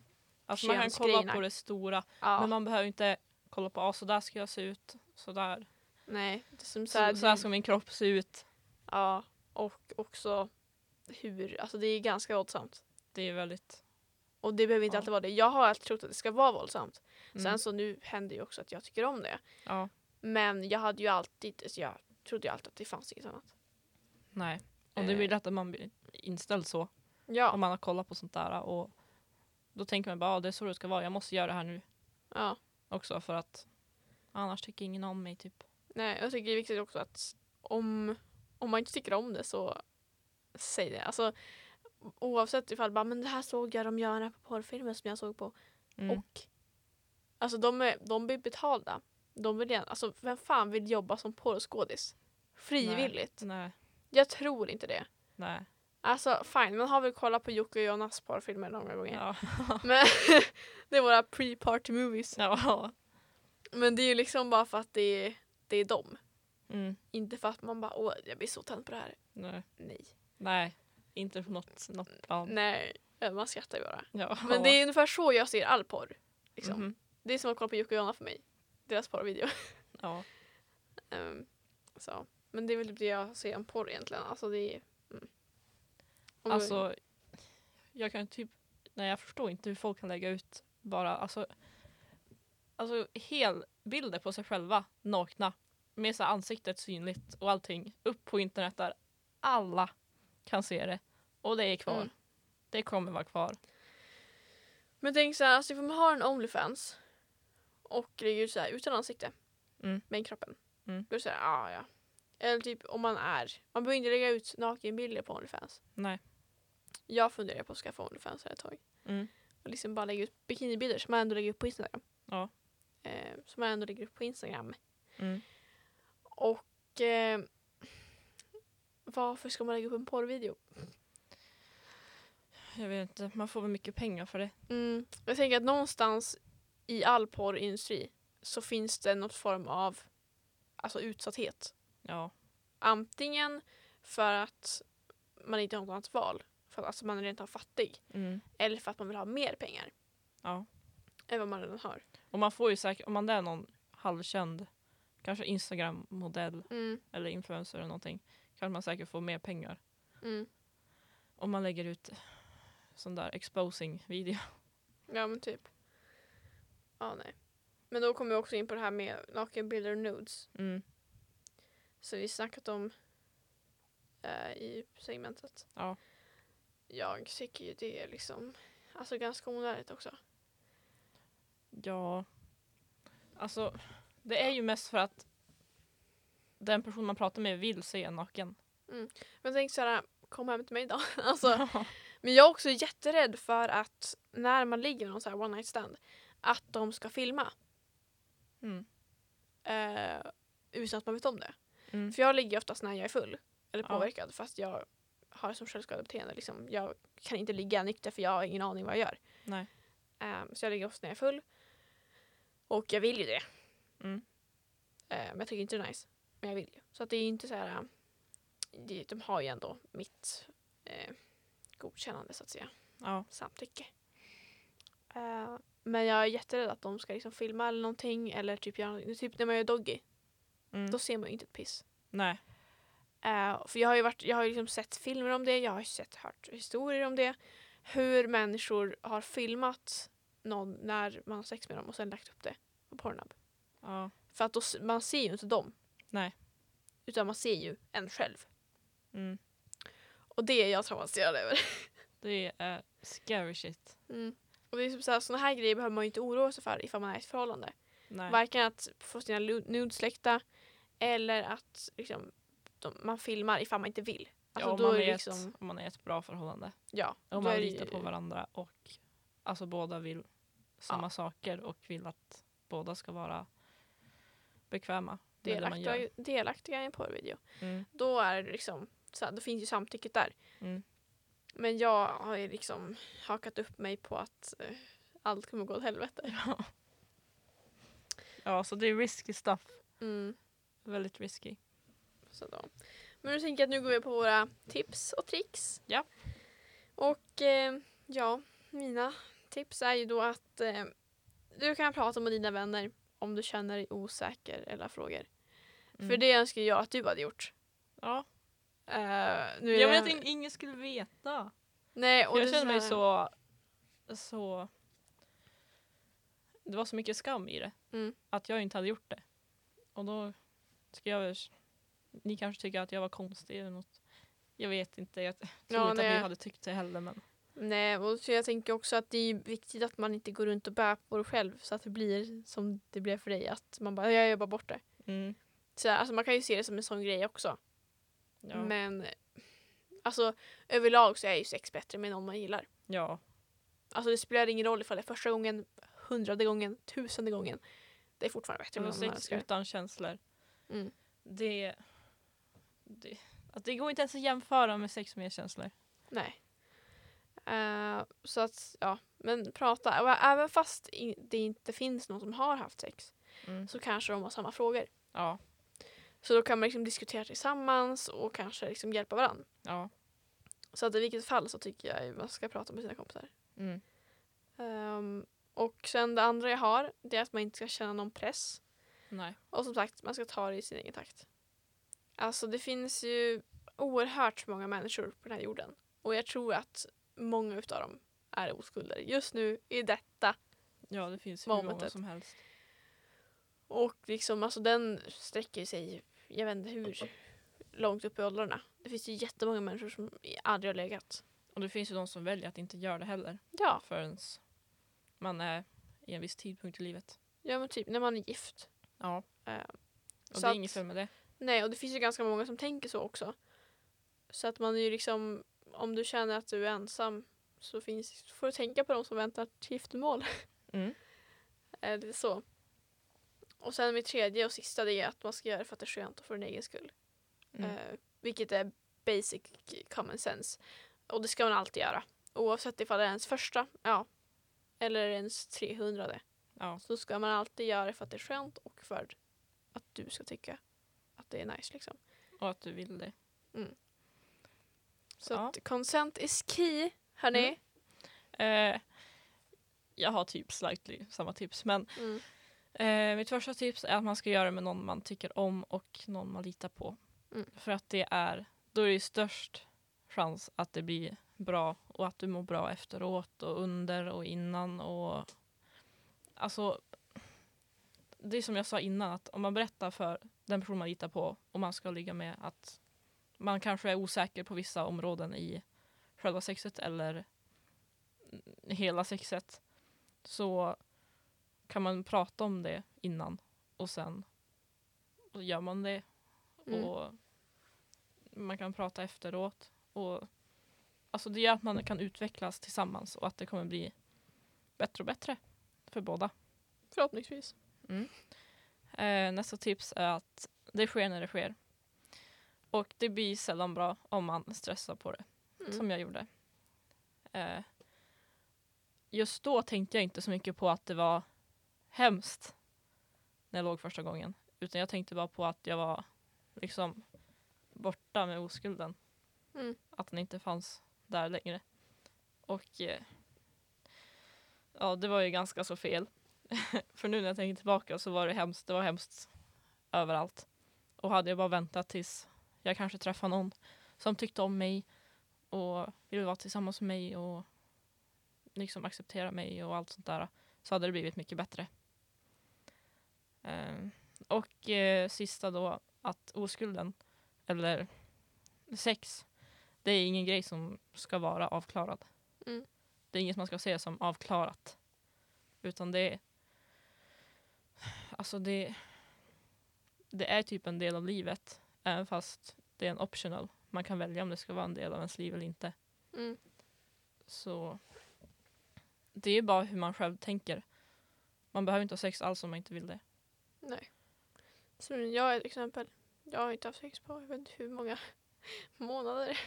Alltså man kan kolla på det stora ja, men man behöver inte kolla på ah, så där ska jag se ut, så där. nej. Det som så så här ska min kropp se ut. Ja, och också hur, alltså det är ganska våldsamt. Det är väldigt... Och det behöver inte Ja. alltid vara det. Jag har alltid trott att det ska vara våldsamt. Mm. Sen så nu händer ju också att jag tycker om det. ja, Men jag hade ju alltid, alltså jag trodde ju alltid att det fanns inget annat. nej. Och det blir lätt att man blir inställd så. Ja, Om man har kollat på sånt där och då tänker man bara ah, det är så det ska vara, jag måste göra det här nu ja. också för att annars tycker ingen om mig typ. Nej, jag tycker det är viktigt också att om, om man inte tycker om det så säg det. Alltså oavsett ifall bara, men det här såg jag dem göra på porrfilmer som jag såg på. Mm. Och alltså de, är, de blir betalda. De vill, gärna- alltså vem fan vill jobba som porrskådis? Frivilligt? Nej, Jag tror inte det. nej. Alltså fine, man har väl kollat på Jocke och Jonas porrfilmer några gånger. Ja. Men det är våra pre-party movies. ja. Men det är ju liksom bara för att det är, det är dem. Mm. Inte för att man bara åh jag blir så tänd på det här. Nej. Nej. nej, inte på något, något plan. Nej, man skrattar ju bara. Ja. Men det är ungefär så jag ser all porr. Liksom. Mhm. Det är som att kolla på Jocke och Jonna för mig. Deras porrvideo. Ja. Ehm, så. Men det är väl typ det jag ser om porr egentligen. Alltså det är... Mm. Om- Alltså, jag kan typ, nej jag förstår inte hur folk kan lägga ut bara, alltså, alltså helbilder på sig själva, nakna, med så ansiktet synligt och allting, upp på internet där alla kan se det. Och det är kvar. Mm. Det kommer vara kvar. Men tänk så här, alltså ifall man har en Onlyfans och lägger ut så här utan ansikte Mm. med kroppen. Mm. Då är det så här, ah, ja. Eller typ om man är, man behöver inte lägga ut nakenbilder på Onlyfans. Nej. Jag funderar på att skaffa Onlyfans här ett tag. Mm. Och liksom bara lägga ut bikinibilder som man ändå lägger upp på Instagram. Ja. Eh, som man ändå lägger upp på Instagram. Mm. Och eh, varför ska man lägga upp en porrvideo? Jag vet inte, man får väl mycket pengar för det. Mm. Jag tänker att någonstans i all porrindustri så finns det något form av alltså utsatthet. Ja. Antingen för att man inte har något annat val, för att alltså man är rent av fattig. Mm. Eller för att man vill ha mer pengar Ja. än vad man redan har. Och man får ju säkert, om man är någon halvkänd, kanske Instagram-modell Mm, eller influencer eller någonting, kan man säkert få mer pengar. mm. Om man lägger ut sån där exposing-video. Ja men typ. Ja nej. Men då kommer vi också in på det här med nakenbilder och nudes. Mm. Så vi snackat om eh, i segmentet. Ja. Jag tycker ju det är liksom alltså ganska onödigt också. Ja, alltså det är ju mest för att den person man pratar med vill se en naken. Men tänk så här, kom hem till mig då. alltså, men jag är också jätterädd för att när man ligger med någon så här one night stand att de ska filma mm. eh, utan att man vet om det. Mm. För jag ligger oftast när jag är full eller Ja. påverkad fast jag har som självskadebeteende. Liksom. Jag kan inte ligga nykter för jag har ingen aning vad jag gör. Nej. Ehm, så jag ligger ofta när jag är full. Och jag vill ju det. Mm. Ehm, men jag tycker inte det är nice. Men jag vill ju. Så att det är inte så här. äh, Det, de har ju ändå mitt eh, godkännande så att säga. Ja. Samtycke. Ehm, men jag är jätterädd att de ska liksom filma eller någonting. Eller typ, göra, typ när man gör doggy. Mm. Då ser man ju inte ett piss. Nej. Eh, för jag har ju, varit, jag har liksom sett filmer om det, jag har ju sett, hört historier om det. Hur människor har filmat någon när man har sex med dem och sen lagt upp det på Pornhub. Ja. För att då, man ser ju inte dem. Nej. Utan man ser ju en själv. Mm. Och det är jag traumatiserad över. Det är scary shit. Mm. Och det är typ så här, såna här grejer behöver man ju inte oroa sig för ifall man är i ett förhållande. Nej. Varken att få sina nudes läckta eller att liksom, de, man filmar ifall man inte vill. Alltså, ja, om, då man är det ett, liksom, om man är ett bra förhållande. ja, Om man litar ju- på varandra och alltså båda vill samma Ja. saker och vill att båda ska vara bekväma delaktiga, delaktiga i en porrvideo. Mm. Då är det liksom, så här, då finns ju samtycket där. Mm. Men jag har ju liksom hakat upp mig på att eh, allt kommer gå åt helvete. Ja. ja, så det är risky stuff. Mm, Väldigt risky. så då. Men nu tänker jag att nu går vi på våra tips och tricks. Ja. Och eh, ja, mina tips är ju då att eh, du kan prata med dina vänner om du känner dig osäker eller frågor. Mm. För det önskar jag att du hade gjort. Ja, nu är jag vet att ingen skulle veta. Nej, och jag känner mig så, så... Det var så mycket skam i det. Mm. Att jag inte hade gjort det. Och då ska jag väl... Ni kanske tycker att jag var konstig eller något. Jag vet inte. Jag tror Ja, inte att nej. ni hade tyckt det heller. Men Nej, och så jag tänker också att det är viktigt att man inte går runt och bär på det själv så att det blir som det blev för dig. Att man bara, jag jobbar bort det. mm, Så, alltså, man kan ju se det som en sån grej också. Ja. Men alltså överlag så är ju sex bättre med någon man gillar. ja. Alltså det spelar ingen roll ifall det är första gången, hundrade gången, tusende gången. Det är fortfarande bättre med Alltså, någon man sex älskar. utan känslor. Mm. Det, det, att det går inte ens att jämföra med sex med känslor. Nej. Eh, så att, ja. Men prata. Även fast det inte finns någon som har haft sex Mm. så kanske de har samma frågor. Ja. Så då kan man liksom diskutera tillsammans och kanske liksom hjälpa varandra. ja. Så att i vilket fall så tycker jag man ska prata med sina kompisar. Mm. Ehm, och sen det andra jag har det är att man inte ska känna någon press. Nej. Och som sagt, man ska ta det i sin egen takt. Alltså det finns ju oerhört många människor på den här jorden. Och jag tror att många utav dem är oskulder just nu i detta. Ja, det finns hur många Momentet. som helst. Och liksom, alltså den sträcker sig, jag vet inte hur långt upp i åldrarna. Det finns ju jättemånga människor som aldrig har legat. Och det finns ju de som väljer att inte göra det heller. Ja, Förrän man är i en viss tidpunkt i livet. ja men typ när man är gift. Ja. Eh, Och det är att- inget fel med det. Nej, och det finns ju ganska många som tänker så också. Så att man är ju liksom, om du känner att du är ensam så finns, får du tänka på de som väntar till giftermål. Mm. Är det så? Och sen mitt tredje och sista det är att man ska göra det för att det är skönt och för din egen skull. Mm. Eh, vilket är basic common sense. Och det ska man alltid göra. Oavsett ifall det är ens första, ja. Eller ens 300 Ja. så ska man alltid göra det för att det är skönt och för att du ska tycka att det är nice liksom. Och att du vill det. Så Ja. att consent is key, hörni. Mm. Eh, jag har typ slightly samma tips. Men Mm. Eh, mitt första tips är att man ska göra det med någon man tycker om och någon man litar på. Mm. För att det är, då är det störst chans att det blir bra och att du mår bra efteråt och under och innan och alltså det är som jag sa innan att om man berättar för den person man litar på och man ska ligga med att man kanske är osäker på vissa områden i själva sexet eller hela sexet så kan man prata om det innan och sen så gör man det Mm. och man kan prata efteråt och alltså det gör att man kan utvecklas tillsammans och att det kommer bli bättre och bättre för båda. Förhoppningsvis. Eh, nästa tips är att det sker när det sker. Och det blir sällan bra om man stressar på det, Mm. som jag gjorde. Eh, just då tänkte jag inte så mycket på att det var hemskt när jag låg första gången. Utan jag tänkte bara på att jag var liksom borta med oskulden. Mm. Att den inte fanns där längre. Och eh, ja, det var ju ganska så fel. För nu när jag tänker tillbaka så var det hemskt. Det var hemskt överallt. Och hade jag bara väntat tills jag kanske träffade någon som tyckte om mig och ville vara tillsammans med mig och liksom acceptera mig och allt sånt där så hade det blivit mycket bättre. Eh, och eh, sista då att oskulden eller sex det är ingen grej som ska vara avklarad. Mm. Det är inget man ska se som avklarat. Utan det är alltså det det är typ en del av livet även fast det är en optional. Man kan välja om det ska vara en del av ens liv eller inte. Mm. Så det är bara hur man själv tänker. Man behöver inte ha sex alls om man inte vill det. Nej. Så jag är ett exempel. Jag har inte haft sex på jag vet inte hur många månader.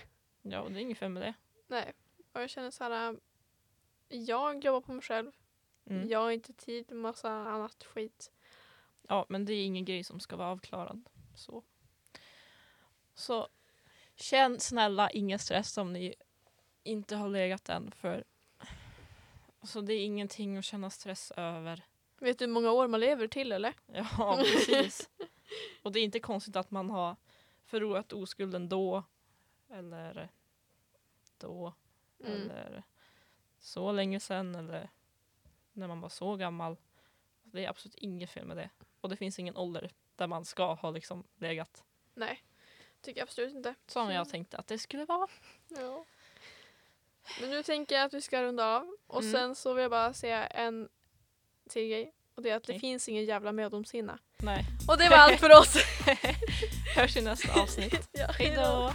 Ja, och det är inget fel med det. Nej. Och jag känner så här. Jag jobbar på mig själv. Mm. Jag har inte tid med massa annat skit. Ja, men det är ingen grej som ska vara avklarad. Så, så känn snälla ingen stress om ni inte har legat än. För alltså, det är ingenting att känna stress över. Vet du hur många år man lever till eller? Ja, precis. Och det är inte konstigt att man har förlorat oskulden då. Eller då. Mm. Eller så länge sedan. Eller när man var så gammal. Det är absolut inget fel med det. Och det finns ingen ålder där man ska ha liksom legat. Nej. Tycker jag absolut inte. Som Så- jag tänkte att det skulle vara. Ja. Men nu tänker jag att vi ska runda av. Och Mm. sen så vill jag bara säga en till grej. Och det är att det Okej. finns ingen jävla mödomshinna. Nej. Och det var allt för oss! Hörs i nästa avsnitt. ja, Hej då!